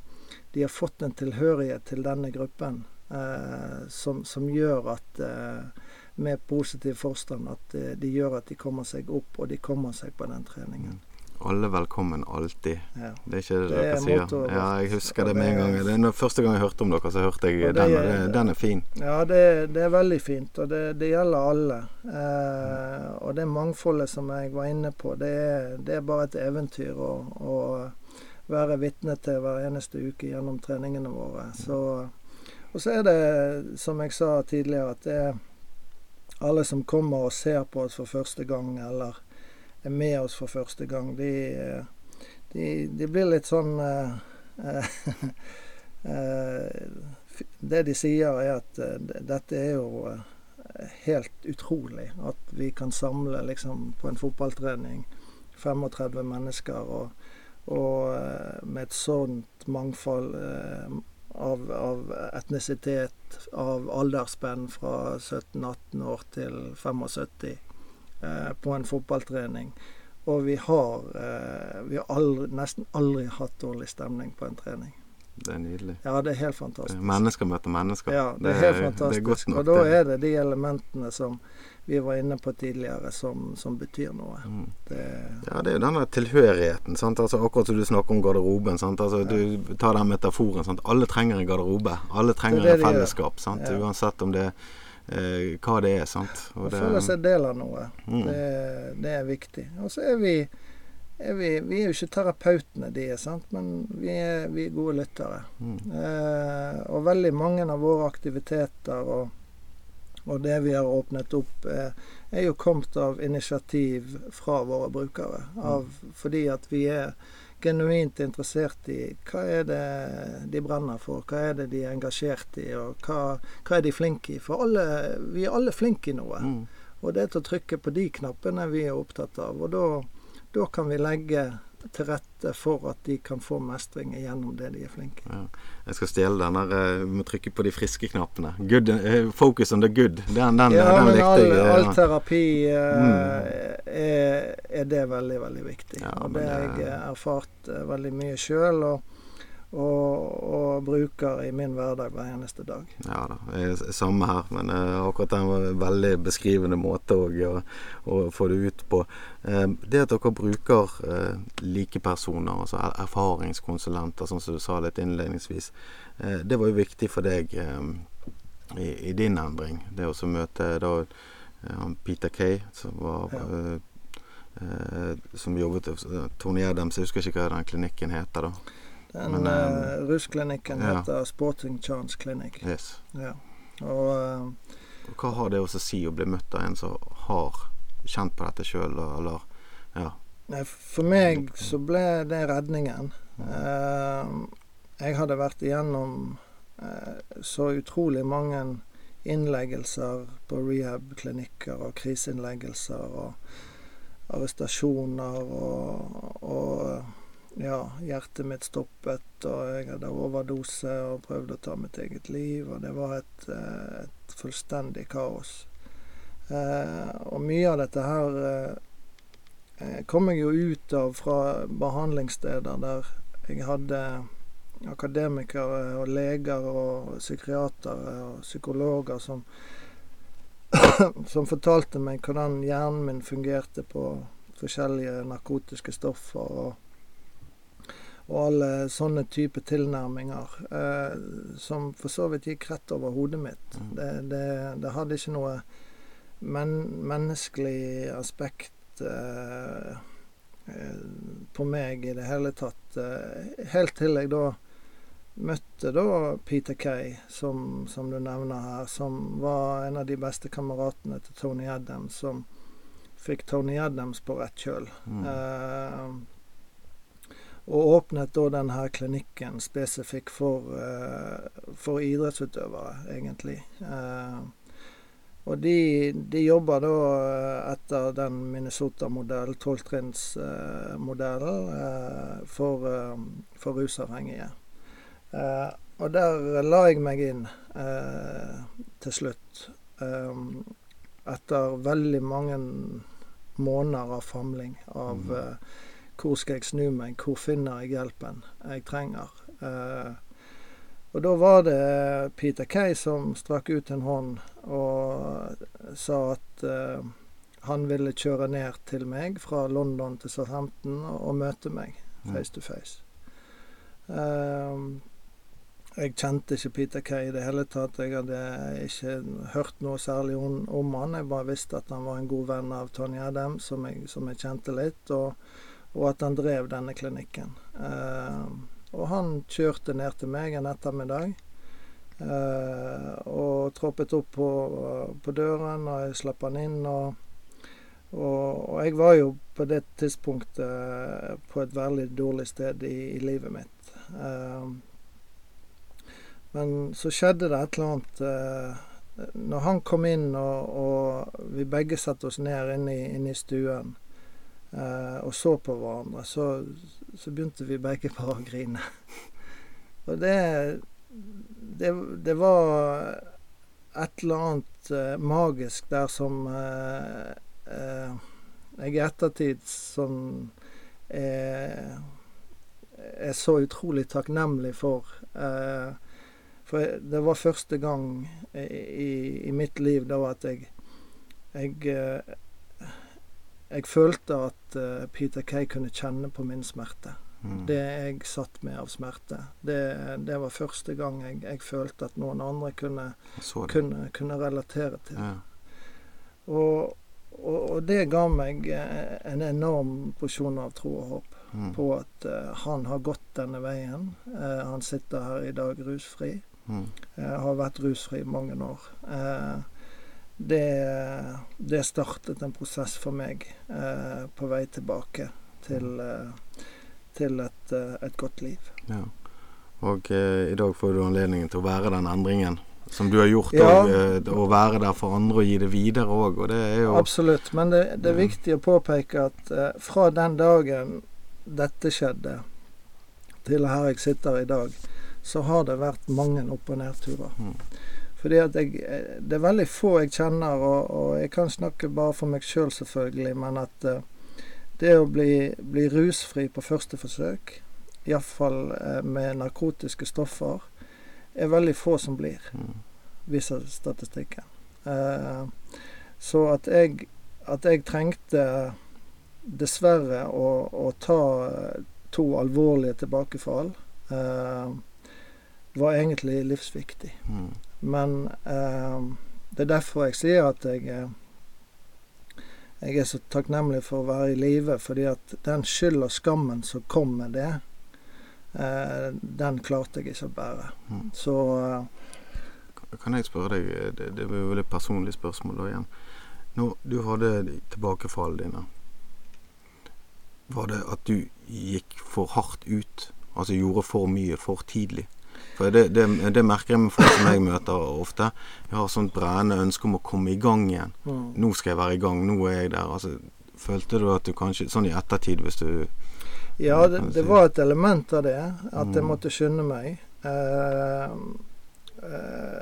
de har fått en tilhørighet til denne gruppen eh, som, som, gjør at eh, med positiv forstand at de gjør at de kommer seg opp, og de kommer seg på den treningen. Alle velkommen alltid. Ja. Det er ikke det, det dere sier. Ja, jeg husker det med en gang. Det er første gang jeg hørte om dere, så hørte jeg den. Og det, den er fin. Ja, det, det, er veldig fint. Og det, det gjelder alle. Eh, og det mangfoldet som jeg var inne på, det er, er bare et eventyr å, å være vitne til hver eneste uke gjennom treningene våre. Så, og så er det, som jeg sa tidligere, at det er alle som kommer og ser på oss for første gang, eller er med oss for første gang, de, de, de blir litt sånn uh, [LAUGHS] Det de sier, er at dette er jo helt utrolig. At vi kan samle liksom på en fotballtrening 35 mennesker, og, og med et sånt mangfold av, av, etnisitet, av aldersspenn fra 17-18 år til 75 eh, på en fotballtrening. Og vi har, eh, vi har aldri, nesten aldri hatt dårlig stemning på en trening. Det er nydelig. Ja, det er helt fantastisk. Mennesker møter mennesker. Ja, det, er helt fantastisk. Det er nok, og da er det de elementene som vi var inne på tidligere, som, som betyr noe. Mm. Det, ja, det er jo denne tilhørigheten. Sant? Altså, akkurat som du snakker om garderoben. Sant? Altså, ja. Du tar den metaforen. Sant? Alle trenger en garderobe. Alle trenger en fellesskap. Ja. Uansett om det eh, hva det er. sant? Og det, føle seg del av noe. Mm. Det, det, er viktig. Og så er vi, er vi, vi er jo ikke terapeutene de er, sant? men vi er, vi er gode lyttere. Mm. Eh, og veldig mange av våre aktiviteter og, og det vi har åpnet opp, er, er jo kommet av initiativ fra våre brukere. Av, mm. Fordi at vi er genuint interessert i hva er det de brenner for, hva er det de er engasjert i, og hva, hva er de flinke i. For alle, vi er alle flinke i noe. Mm. Og det er til å trykke på de knappene vi er opptatt av. Og da, da kan vi legge til rette for at de kan få mestring gjennom det de er flinke i. Ja. Jeg skal stjele den der eh, Vi må trykke på de friske knappene. Good, eh, focus on the good. Den, den, Ja, den men all, eh, all terapi mm. er, er det veldig, veldig viktig. Ja, og det har jeg erfart eh, veldig mye sjøl, og, og, og bruker i min hverdag hver eneste dag. Ja da, eh, samme her. Men uh, akkurat den var en veldig beskrivende måte å, å, å få det ut på. Uh, det at dere bruker uh, likepersoner, altså er- erfaringskonsulenter, sånn som du sa litt innledningsvis, eh, det var jo viktig for deg eh, i, i din endring. Det å møte da eh, Peter Kay, som var Ja. eh, eh, som jobbet eh, Tony Adams, jeg husker ikke hva den klinikken heter da. Den Men, eh, eh, rusklinikken ja. heter Sporting Chance Clinic. Yes. Ja. Og uh, Hva har det å si å bli møtt av en som har kjent på dette sjøl, eller ja. For meg så ble det redningen. Uh, jeg hadde vært igjennom så utrolig mange innleggelser på rehab-klinikker og kriseinnleggelser og arrestasjoner og, og ja, hjertet mitt stoppet, og jeg hadde overdose og prøvde å ta mitt eget liv, og det var et, eh, et fullstendig kaos. Eh, og mye av dette her eh, eh, kom jeg jo ut av fra behandlingssteder der jeg hadde akademikere og leger og psykiatere og psykologer som, [COUGHS] som fortalte meg hvordan hjernen min fungerte på forskjellige narkotiske stoffer og, og alle sånne type tilnærminger, eh, som for så vidt gikk rett over hodet mitt. Mm. Det, det, det hadde ikke noe men, menneskelig aspekt eh, eh, på meg i det hele tatt. Eh, helt til jeg da møtte da Peter Kay, som, som du nevner her, som var en av de beste kameratene til Tony Adams, som fikk Tony Adams på rett kjøl. Mm. Eh, og åpnet da denne klinikken spesifikk for, eh, for idrettsutøvere, egentlig. Eh, og de, de jobber da eh, etter den Minnesota-modellen, tolvtrinnsmodellen, for, for rusavhengige. Og der la jeg meg inn til slutt. Etter veldig mange måneder av famling. Av Mhm. Hvor skal jeg snu meg, hvor finner jeg hjelpen jeg trenger. Eh, og da var det Peter Kay som strakk ut en hånd og sa at eh, han ville kjøre ned til meg fra London til Southampton og, møte meg face to face. Eh, jeg kjente ikke Peter Kay i det hele tatt. Jeg hadde ikke hørt noe særlig om, om han. Jeg bare visste at han var en god venn av Tony Adam, som jeg, som jeg kjente litt, og, og at han drev denne klinikken. Eh, og han kjørte ned til meg en ettermiddag. eh, og troppet opp på, på døren, og jeg slapp han inn. Og, og, og jeg var jo på det tidspunktet på et veldig dårlig sted i, i livet mitt. Eh, men så skjedde det et eller annet eh, Når han kom inn, og, og vi begge satte oss ned inne i, inne i stuen eh, og så på hverandre, så, så begynte vi begge bare å grine. [LAUGHS] Og det, det Det var et eller annet eh, magisk der som eh, eh, jeg i ettertid som er, er så utrolig takknemlig for. Eh, for det var første gang i, i, mitt liv da at jeg jeg, eh, jeg følte at eh, Peter Kay kunne kjenne på min smerte. Mm. Det jeg satt med av smerte. Det, det var første gang jeg, jeg følte at noen andre kunne, kunne, kunne relatere til. Ja. Og, og, og det ga meg eh, en enorm porsjon av tro og håp Mm. på at uh, han har gått denne veien. Uh, han sitter her i dag rusfri. Mm. Uh, har vært rusfri i mange år. Eh, det, det startet en prosess for meg eh, på vei tilbake til, eh, til et, eh, et godt liv. Ja. Og eh, i dag får du anledningen til å være den endringen som du har gjort. Ja. Og, eh, å være der for andre og gi det videre òg. Og det er jo Absolutt. Men det, det er Ja. viktig å påpeke at eh, fra den dagen dette skjedde, til her jeg sitter i dag, så har det vært mange opp- og nedturer. Mm. Fordi at jeg, eh, Det er veldig få jeg kjenner, og, og jeg kan snakke bare for meg sjøl selvfølgelig, men at eh, det å bli, bli rusfri på første forsøk, iallfall eh, med narkotiske stoffer, er veldig få som blir Mm. viser statistikken. Så at jeg, at jeg trengte dessverre å, å ta to alvorlige tilbakefall, var egentlig livsviktig. Men eh, det er derfor jeg sier at jeg jeg er så takknemlig for å være i live, fordi at den skyld og skammen som kom med det, eh, den klarte jeg ikke å bære. Mm. Så eh, Kan jeg spørre deg, eh, det, det blir jo et personlig spørsmål da igjen. Når du hadde de tilbakefallene dine, var det at du gikk for hardt ut? Altså gjorde for mye for tidlig? For det, det, det merker jeg med folk som jeg møter ofte. Jeg har sånt brennende ønske om å komme i gang igjen. mm. Nå skal jeg være i gang, nå er jeg der. Altså, følte du at du kanskje Sånn i ettertid, hvis du Ja, det, det var et element av det. At jeg Mm. måtte skynde meg. Eh, eh,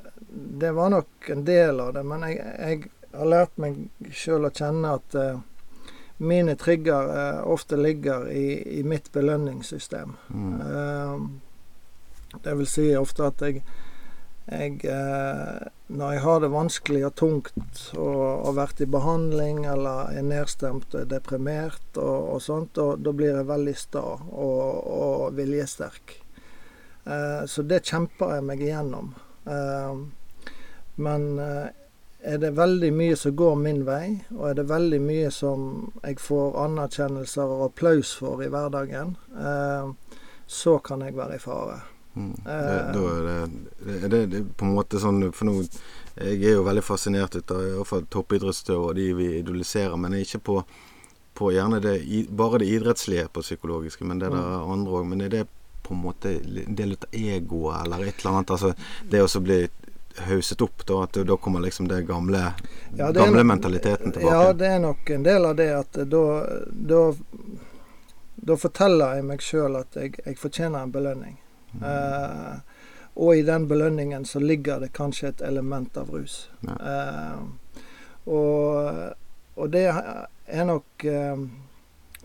det var nok en del av det, men jeg, jeg har lært meg sjøl å kjenne at eh, mine trigger eh, ofte ligger i, i mitt belønningssystem. mm, Eh, det vil si ofte at jeg, jeg eh, Når jeg har det vanskelig og tungt og har vært i behandling eller er nedstemt og er deprimert og, og sånt, da- da blir jeg veldig sta og, og viljesterk. Eh, så det kjemper jeg meg igjennom. Eh, men er det veldig mye som går min vei, og er det veldig mye som jeg får anerkjennelser og applaus for i hverdagen, så kan jeg være i fare. Mm. Det, da er det, det, på en måte sånn For nå Jeg er jo veldig fascinert ut av i hvert fall toppidrettsutøvere og de vi idoliserer, men ikke på, på gjerne det bare det idrettslige på psykologiske, men det Mm. der andre òg. Men er det på en måte en del av egoet eller et eller annet? Altså det å bli hauset opp, da, at da kommer liksom det gamle Ja, det gamle nok- mentaliteten tilbake? Ja, det er nok en del av det at da, da, da forteller jeg meg sjøl at jeg, jeg fortjener en belønning. Mm. Eh, og i den belønningen så ligger det kanskje et element av rus. Eh, og, og det er nok eh,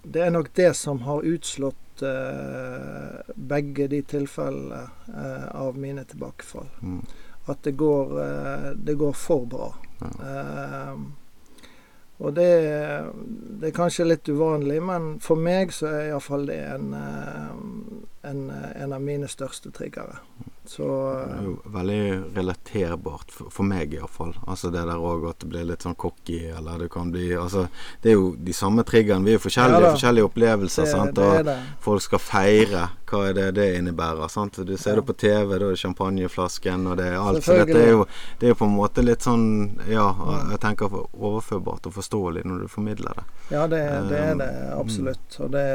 Det er nok det som har utslått eh, begge de tilfellene eh, av mine tilbakefall. Mm. At det går, eh, det går for bra. Ja. Eh, og det, det er kanskje litt uvanlig, men for meg så er iallfall det en, en, en av mine største triggere. Så Det er jo veldig relaterbart, for, for meg iallfall. Altså det der òg at det blir litt sånn cocky, eller det kan bli Altså, det er jo de samme triggerne. Vi er jo forskjellige, Ja forskjellige opplevelser, det, sant. det er Og folk skal feire. Hva er det det innebærer? sant? Du ser Ja. det på TV, da er det champagneflasken og det er alt. Så dette er jo, det er jo på en måte litt sånn Ja, Ja. jeg tenker overførbart og forståelig når du formidler det. Ja, det, det er det Um, absolutt. Og det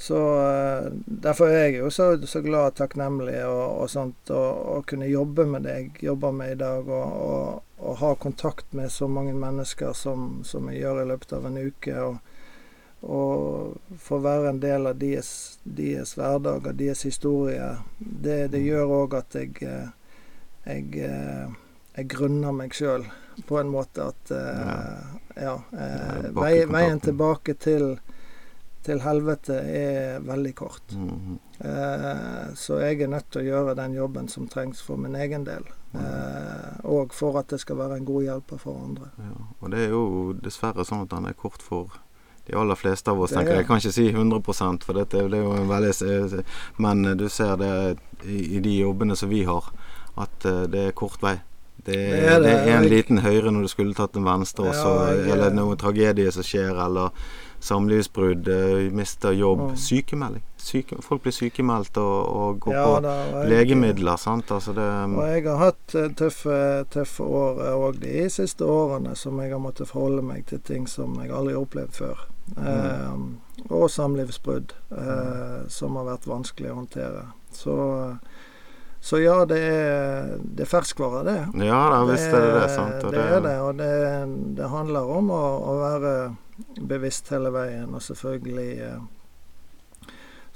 så eh, Derfor er jeg jo så, så glad og takknemlig og, og sånt, å kunne jobbe med det jeg jobber med i dag, og, og, og ha kontakt med så mange mennesker som, som jeg gjør i løpet av en uke. Og, og få være en del av deres, deres hverdag og deres historie. Det, det gjør òg at jeg, eh, jeg, eh, jeg grunner meg sjøl på en måte at Ja. Ja, vei, veien tilbake til, til helvete er veldig kort. Mhm. Eh, så jeg er nødt til å gjøre den jobben som trengs for min egen del. Eh, og for at det skal være en god hjelper for andre. Ja, og det er jo dessverre sånn at den er kort for de aller fleste av oss, tenker er- jeg. Jeg kan ikke si 100 for dette det er jo en veldig Men du ser det i, i de jobbene som vi har, at eh, det er kort vei. Det Det det er en liten høyre når du skulle tatt en venstre, også, Ja, jeg- eller noen tragedie som skjer, eller samlivsbrudd, eh, mister jobb. Mm. Sykemelding. Syke, folk blir sykemeldt og, og går Ja, på da, legemidler. sant? Altså det Og jeg har hatt eh, tøffe, tøffe år òg de siste årene som jeg har måttet forholde meg til ting som jeg aldri har opplevd før. Eh, og samlivsbrudd eh, som har vært vanskelig å håndtere. Så, så ja, det er, det er ferskvare, det. Ja da, er det er sant? Og det er det, og det, det handler om å, å være bevisst hele veien, og selvfølgelig eh,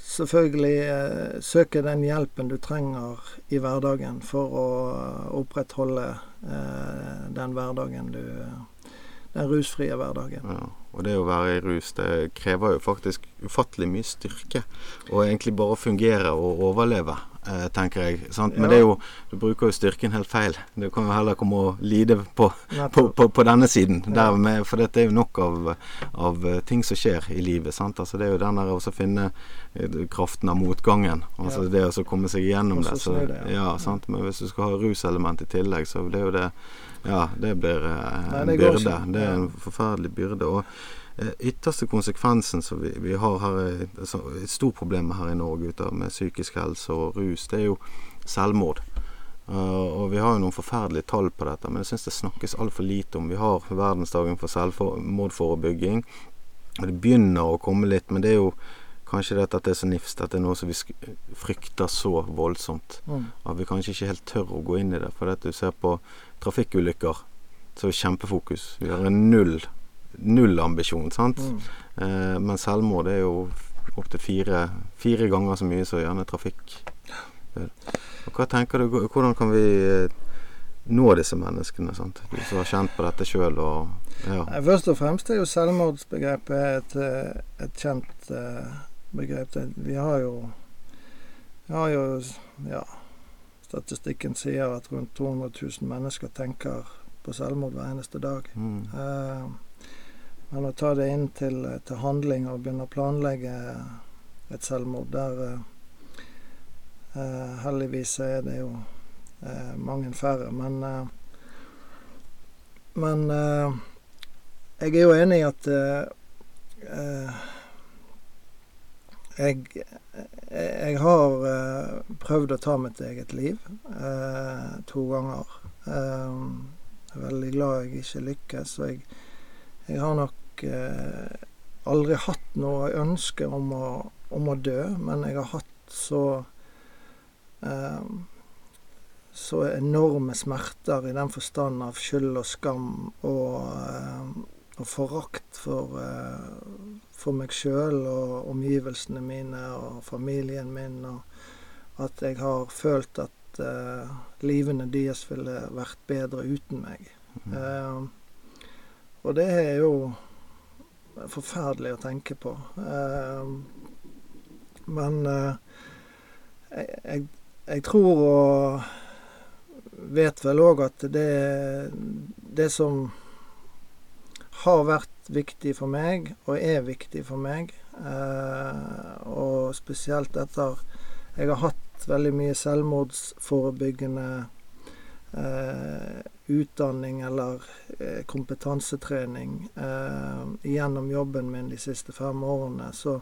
Selvfølgelig eh, søke den hjelpen du trenger i hverdagen for å opprettholde eh, den hverdagen du Den rusfrie hverdagen. Ja, og det å være i rus, det krever jo faktisk ufattelig mye styrke. Og egentlig bare fungere og overleve, tenker jeg. Sant? Men Ja. det er jo, du bruker jo styrken helt feil. Du kan jo heller komme og lide på, på, på, på denne siden. Ja. Med, for dette er jo nok av, av eh, ting som skjer i livet. Sant? Altså, det er jo den der å finne eh, kraften av motgangen. Altså Ja. det å komme seg gjennom det. Så, det, ja. ja, sant? Men hvis du skal ha ruselement i tillegg, så det er jo det Ja, det blir eh, Nei, en det byrde. Det er en forferdelig byrde. Og eh, ytterste konsekvensen som vi, vi har her, i- altså, et stort problem her i Norge ute med psykisk helse og rus, det er jo selvmord. Uh, og vi har jo noen forferdelige tall på dette, men jeg syns det snakkes altfor lite om. Vi har verdensdagen for selvmordforebygging, og det begynner å komme litt, men det er jo kanskje det at det er så nifst, at det er noe som vi frykter så voldsomt. Mm. At vi kanskje ikke helt tør å gå inn i det. For at du ser på trafikkulykker, så er det kjempefokus. Vi har en null ambisjon, sant. Mm. Eh, men selvmord er jo opptil fire, fire ganger så mye som gjerne trafikk. Og hva tenker du, hvordan kan vi eh, nå disse menneskene? Sant? Du som har kjent på dette sjøl ja. Først og fremst er jo selvmordsbegrepet et, eh, et kjent eh, begrep. Vi har jo Vi har jo Ja, statistikken sier at rundt 200 000 mennesker tenker på selvmord hver eneste dag. Mm. Eh, men å ta det inn til, til handling og begynne å planlegge et selvmord, der eh, eh, Heldigvis er det jo eh, mange færre. Men, eh, men eh, jeg er jo enig i at eh, eh, jeg, jeg har eh, prøvd å ta mitt eget liv eh, to ganger. Eh, jeg er veldig glad jeg ikke lykkes. Og jeg, jeg har nok eh, aldri hatt noe ønske om å, om å dø, men jeg har hatt så eh, så enorme smerter i den forstand av skyld og skam og, eh, og forakt for, eh, for meg sjøl og omgivelsene mine og familien min, og at jeg har følt at eh, livene deres ville vært bedre uten meg. Eh, og det er jo forferdelig å tenke på. Eh, men eh, jeg, jeg, jeg tror og vet vel òg at det, det som har vært viktig for meg, og er viktig for meg, eh, og spesielt etter jeg har hatt veldig mye selvmordsforebyggende utdanning eller eh, kompetansetrening eh, gjennom jobben min de siste fem årene, så,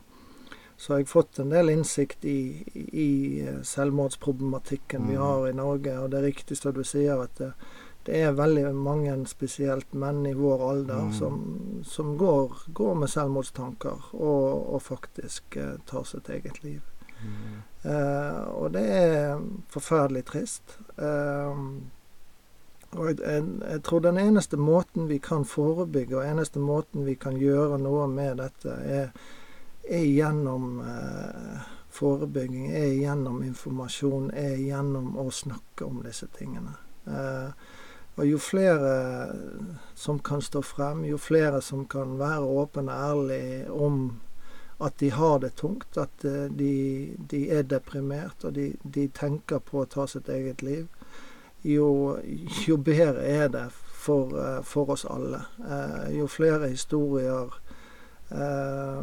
så har jeg fått en del innsikt i, i, selvmordsproblematikken vi Mm. har i Norge. Og det er riktig som du sier, at det, det er veldig mange, spesielt menn i vår alder, Mm. som, som går, går med selvmordstanker og, og faktisk eh, tar sitt eget liv. Mm. Uh, og det er forferdelig trist. Eh, og jeg, jeg, jeg tror den eneste måten vi kan forebygge, og eneste måten vi kan gjøre noe med dette, er, er gjennom eh, forebygging, er gjennom informasjon, er gjennom å snakke om disse tingene. Eh, og jo flere som kan stå frem, jo flere som kan være åpne og ærlige om at de har det tungt, at eh, de, de er deprimert, og de, de tenker på å ta sitt eget liv, jo, jo bedre er det for, eh, for oss alle. Eh, jo flere historier eh,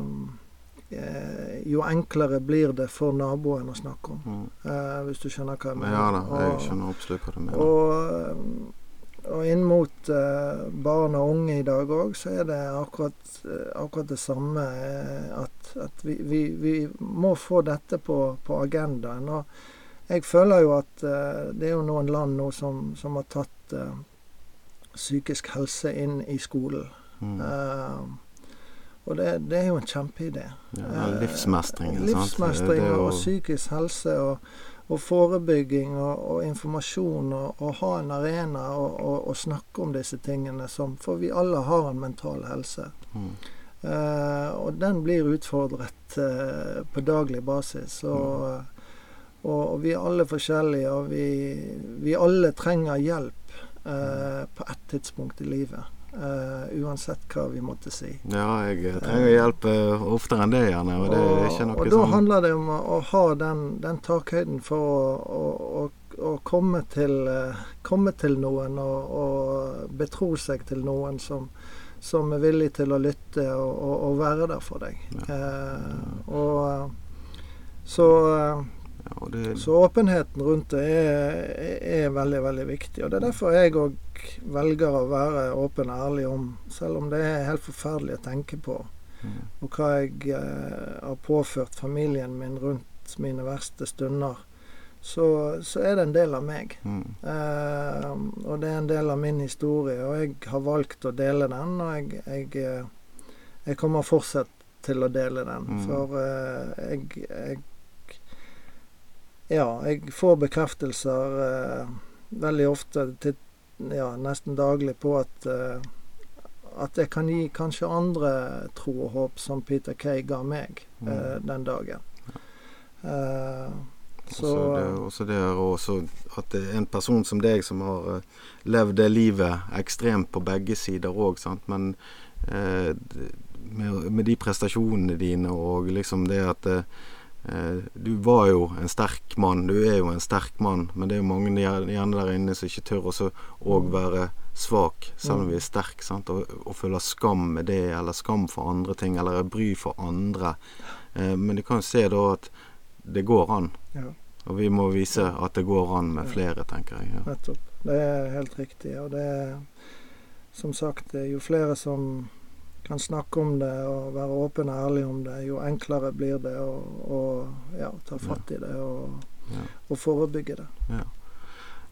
Jo enklere blir det for naboen å snakke om, Mm. Uh, hvis du skjønner hva jeg mener. Ja da, jeg skjønner absolutt hva du mener. og, og inn mot uh, barn og unge i dag òg, så er det akkurat, akkurat det samme. Uh, at, at vi, vi, vi, må få dette på, på agendaen. Og jeg føler jo at det er jo noen land nå som, som har tatt psykisk helse inn i skolen. Mm. og det, det, er jo en kjempeidé. Ja, livsmestring. livsmestring og psykisk helse. og og forebygging og, og informasjon og, og, ha en arena og, snakke om disse tingene. Som, for vi alle har en mental helse. Mm. Uh, og den blir utfordret uh, på daglig basis. Og, mm. Og, vi er alle forskjellige, og vi, vi alle trenger hjelp eh, på ett tidspunkt i livet. Eh, uansett hva vi måtte si. Ja, jeg trenger hjelp eh, oftere enn det, gjerne. Og, det er ikke noe og da sånn handler det om å, å ha den, den, takhøyden for å, å, å komme, til, uh, komme, til, noen og, og, betro seg til noen som, som er villig til å lytte og, og være der for deg. Ja. og så ja, det... Så åpenheten rundt det er, er, veldig, veldig viktig. Og Det er derfor jeg òg velger å være åpen og ærlig om, selv om det er helt forferdelig å tenke på, mm. og hva jeg eh, har påført familien min rundt mine verste stunder. Så, så er det en del av meg. Mm. Eh, og det er en del av min historie. Og jeg har valgt å dele den, og jeg, jeg, eh, jeg kommer fortsatt til å dele den. Mm. For eh, jeg, jeg ja, jeg får bekreftelser eh, veldig ofte, til, ja, nesten daglig, på at eh, at jeg kan gi kanskje andre tro og håp som Peter Kay ga meg mm. eh, den dagen. Eh, så også det, også at det er en person som deg som har uh, levd det livet ekstremt på begge sider òg, men uh, med, med, de prestasjonene dine og liksom det at Eh, du var jo en sterk mann, du er jo en sterk mann, men det er jo mange gjerne der inne som ikke tør også å mm. være svak, selv om mm. vi er sterke, og, og føler skam med det, eller skam for andre ting, eller bry for andre. Eh, men du kan jo se da at det går an. Ja. Og vi må vise at det går an med flere, tenker jeg. Ja. Nettopp. Det er helt riktig. Og det er som sagt, jo flere som kan snakke om det og være åpen og ærlig om det, jo enklere blir det å, å ja, ta fatt i det og, ja. og forebygge det. Ja.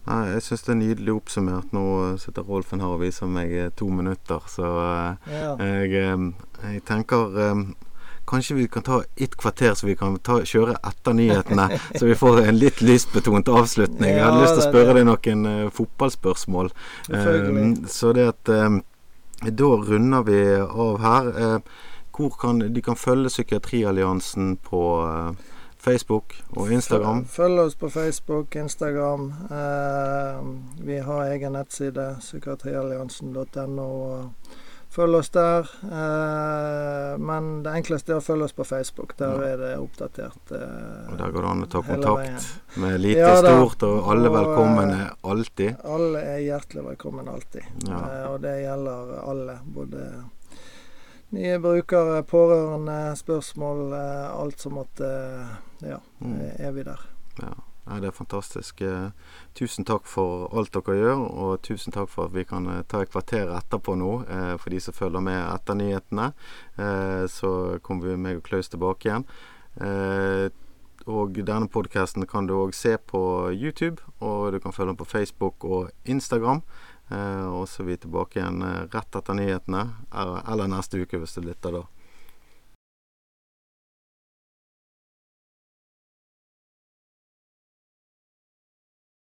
Nei, jeg syns det er nydelig oppsummert. Nå sitter Rolfen her og viser meg eh, to minutter, så uh, jeg, uh, jeg, tenker Kanskje vi kan ta et kvarter, så vi kan ta, kjøre etter nyhetene. [LAUGHS] så vi får en litt lystbetont avslutning. jeg hadde lyst til å spørre deg noen fotballspørsmål. Så det at da runder vi av her. Eh, hvor kan, de kan følge Psykiatrialliansen på eh, Facebook og Instagram. Følg oss på Facebook, Instagram. Eh, vi har egen nettside, psykiatrialliansen.no. Følg oss der. Eh, men det enkleste er å følge oss på Facebook. Der er det oppdatert. Eh, og Der går det an å ta kontakt med lite, ja, stort, og alle og, velkommen er alltid. Alle er hjertelig velkommen alltid. Ja. Eh, og det gjelder alle. Både nye brukere, pårørende, spørsmål, eh, alt som måtte Ja, mm. er vi der. Ja. Nei, det er fantastisk. Eh, tusen takk for alt dere gjør, og tusen takk for at vi kan eh, ta et kvarter etterpå nå, eh, for de som følger med etter nyhetene. Så kommer vi meg og Klaus tilbake igjen. Og denne podkasten kan du òg se på YouTube, og du kan følge den på Facebook og Instagram. Og så er vi tilbake igjen rett etter nyhetene, eller neste uke hvis du lytter da.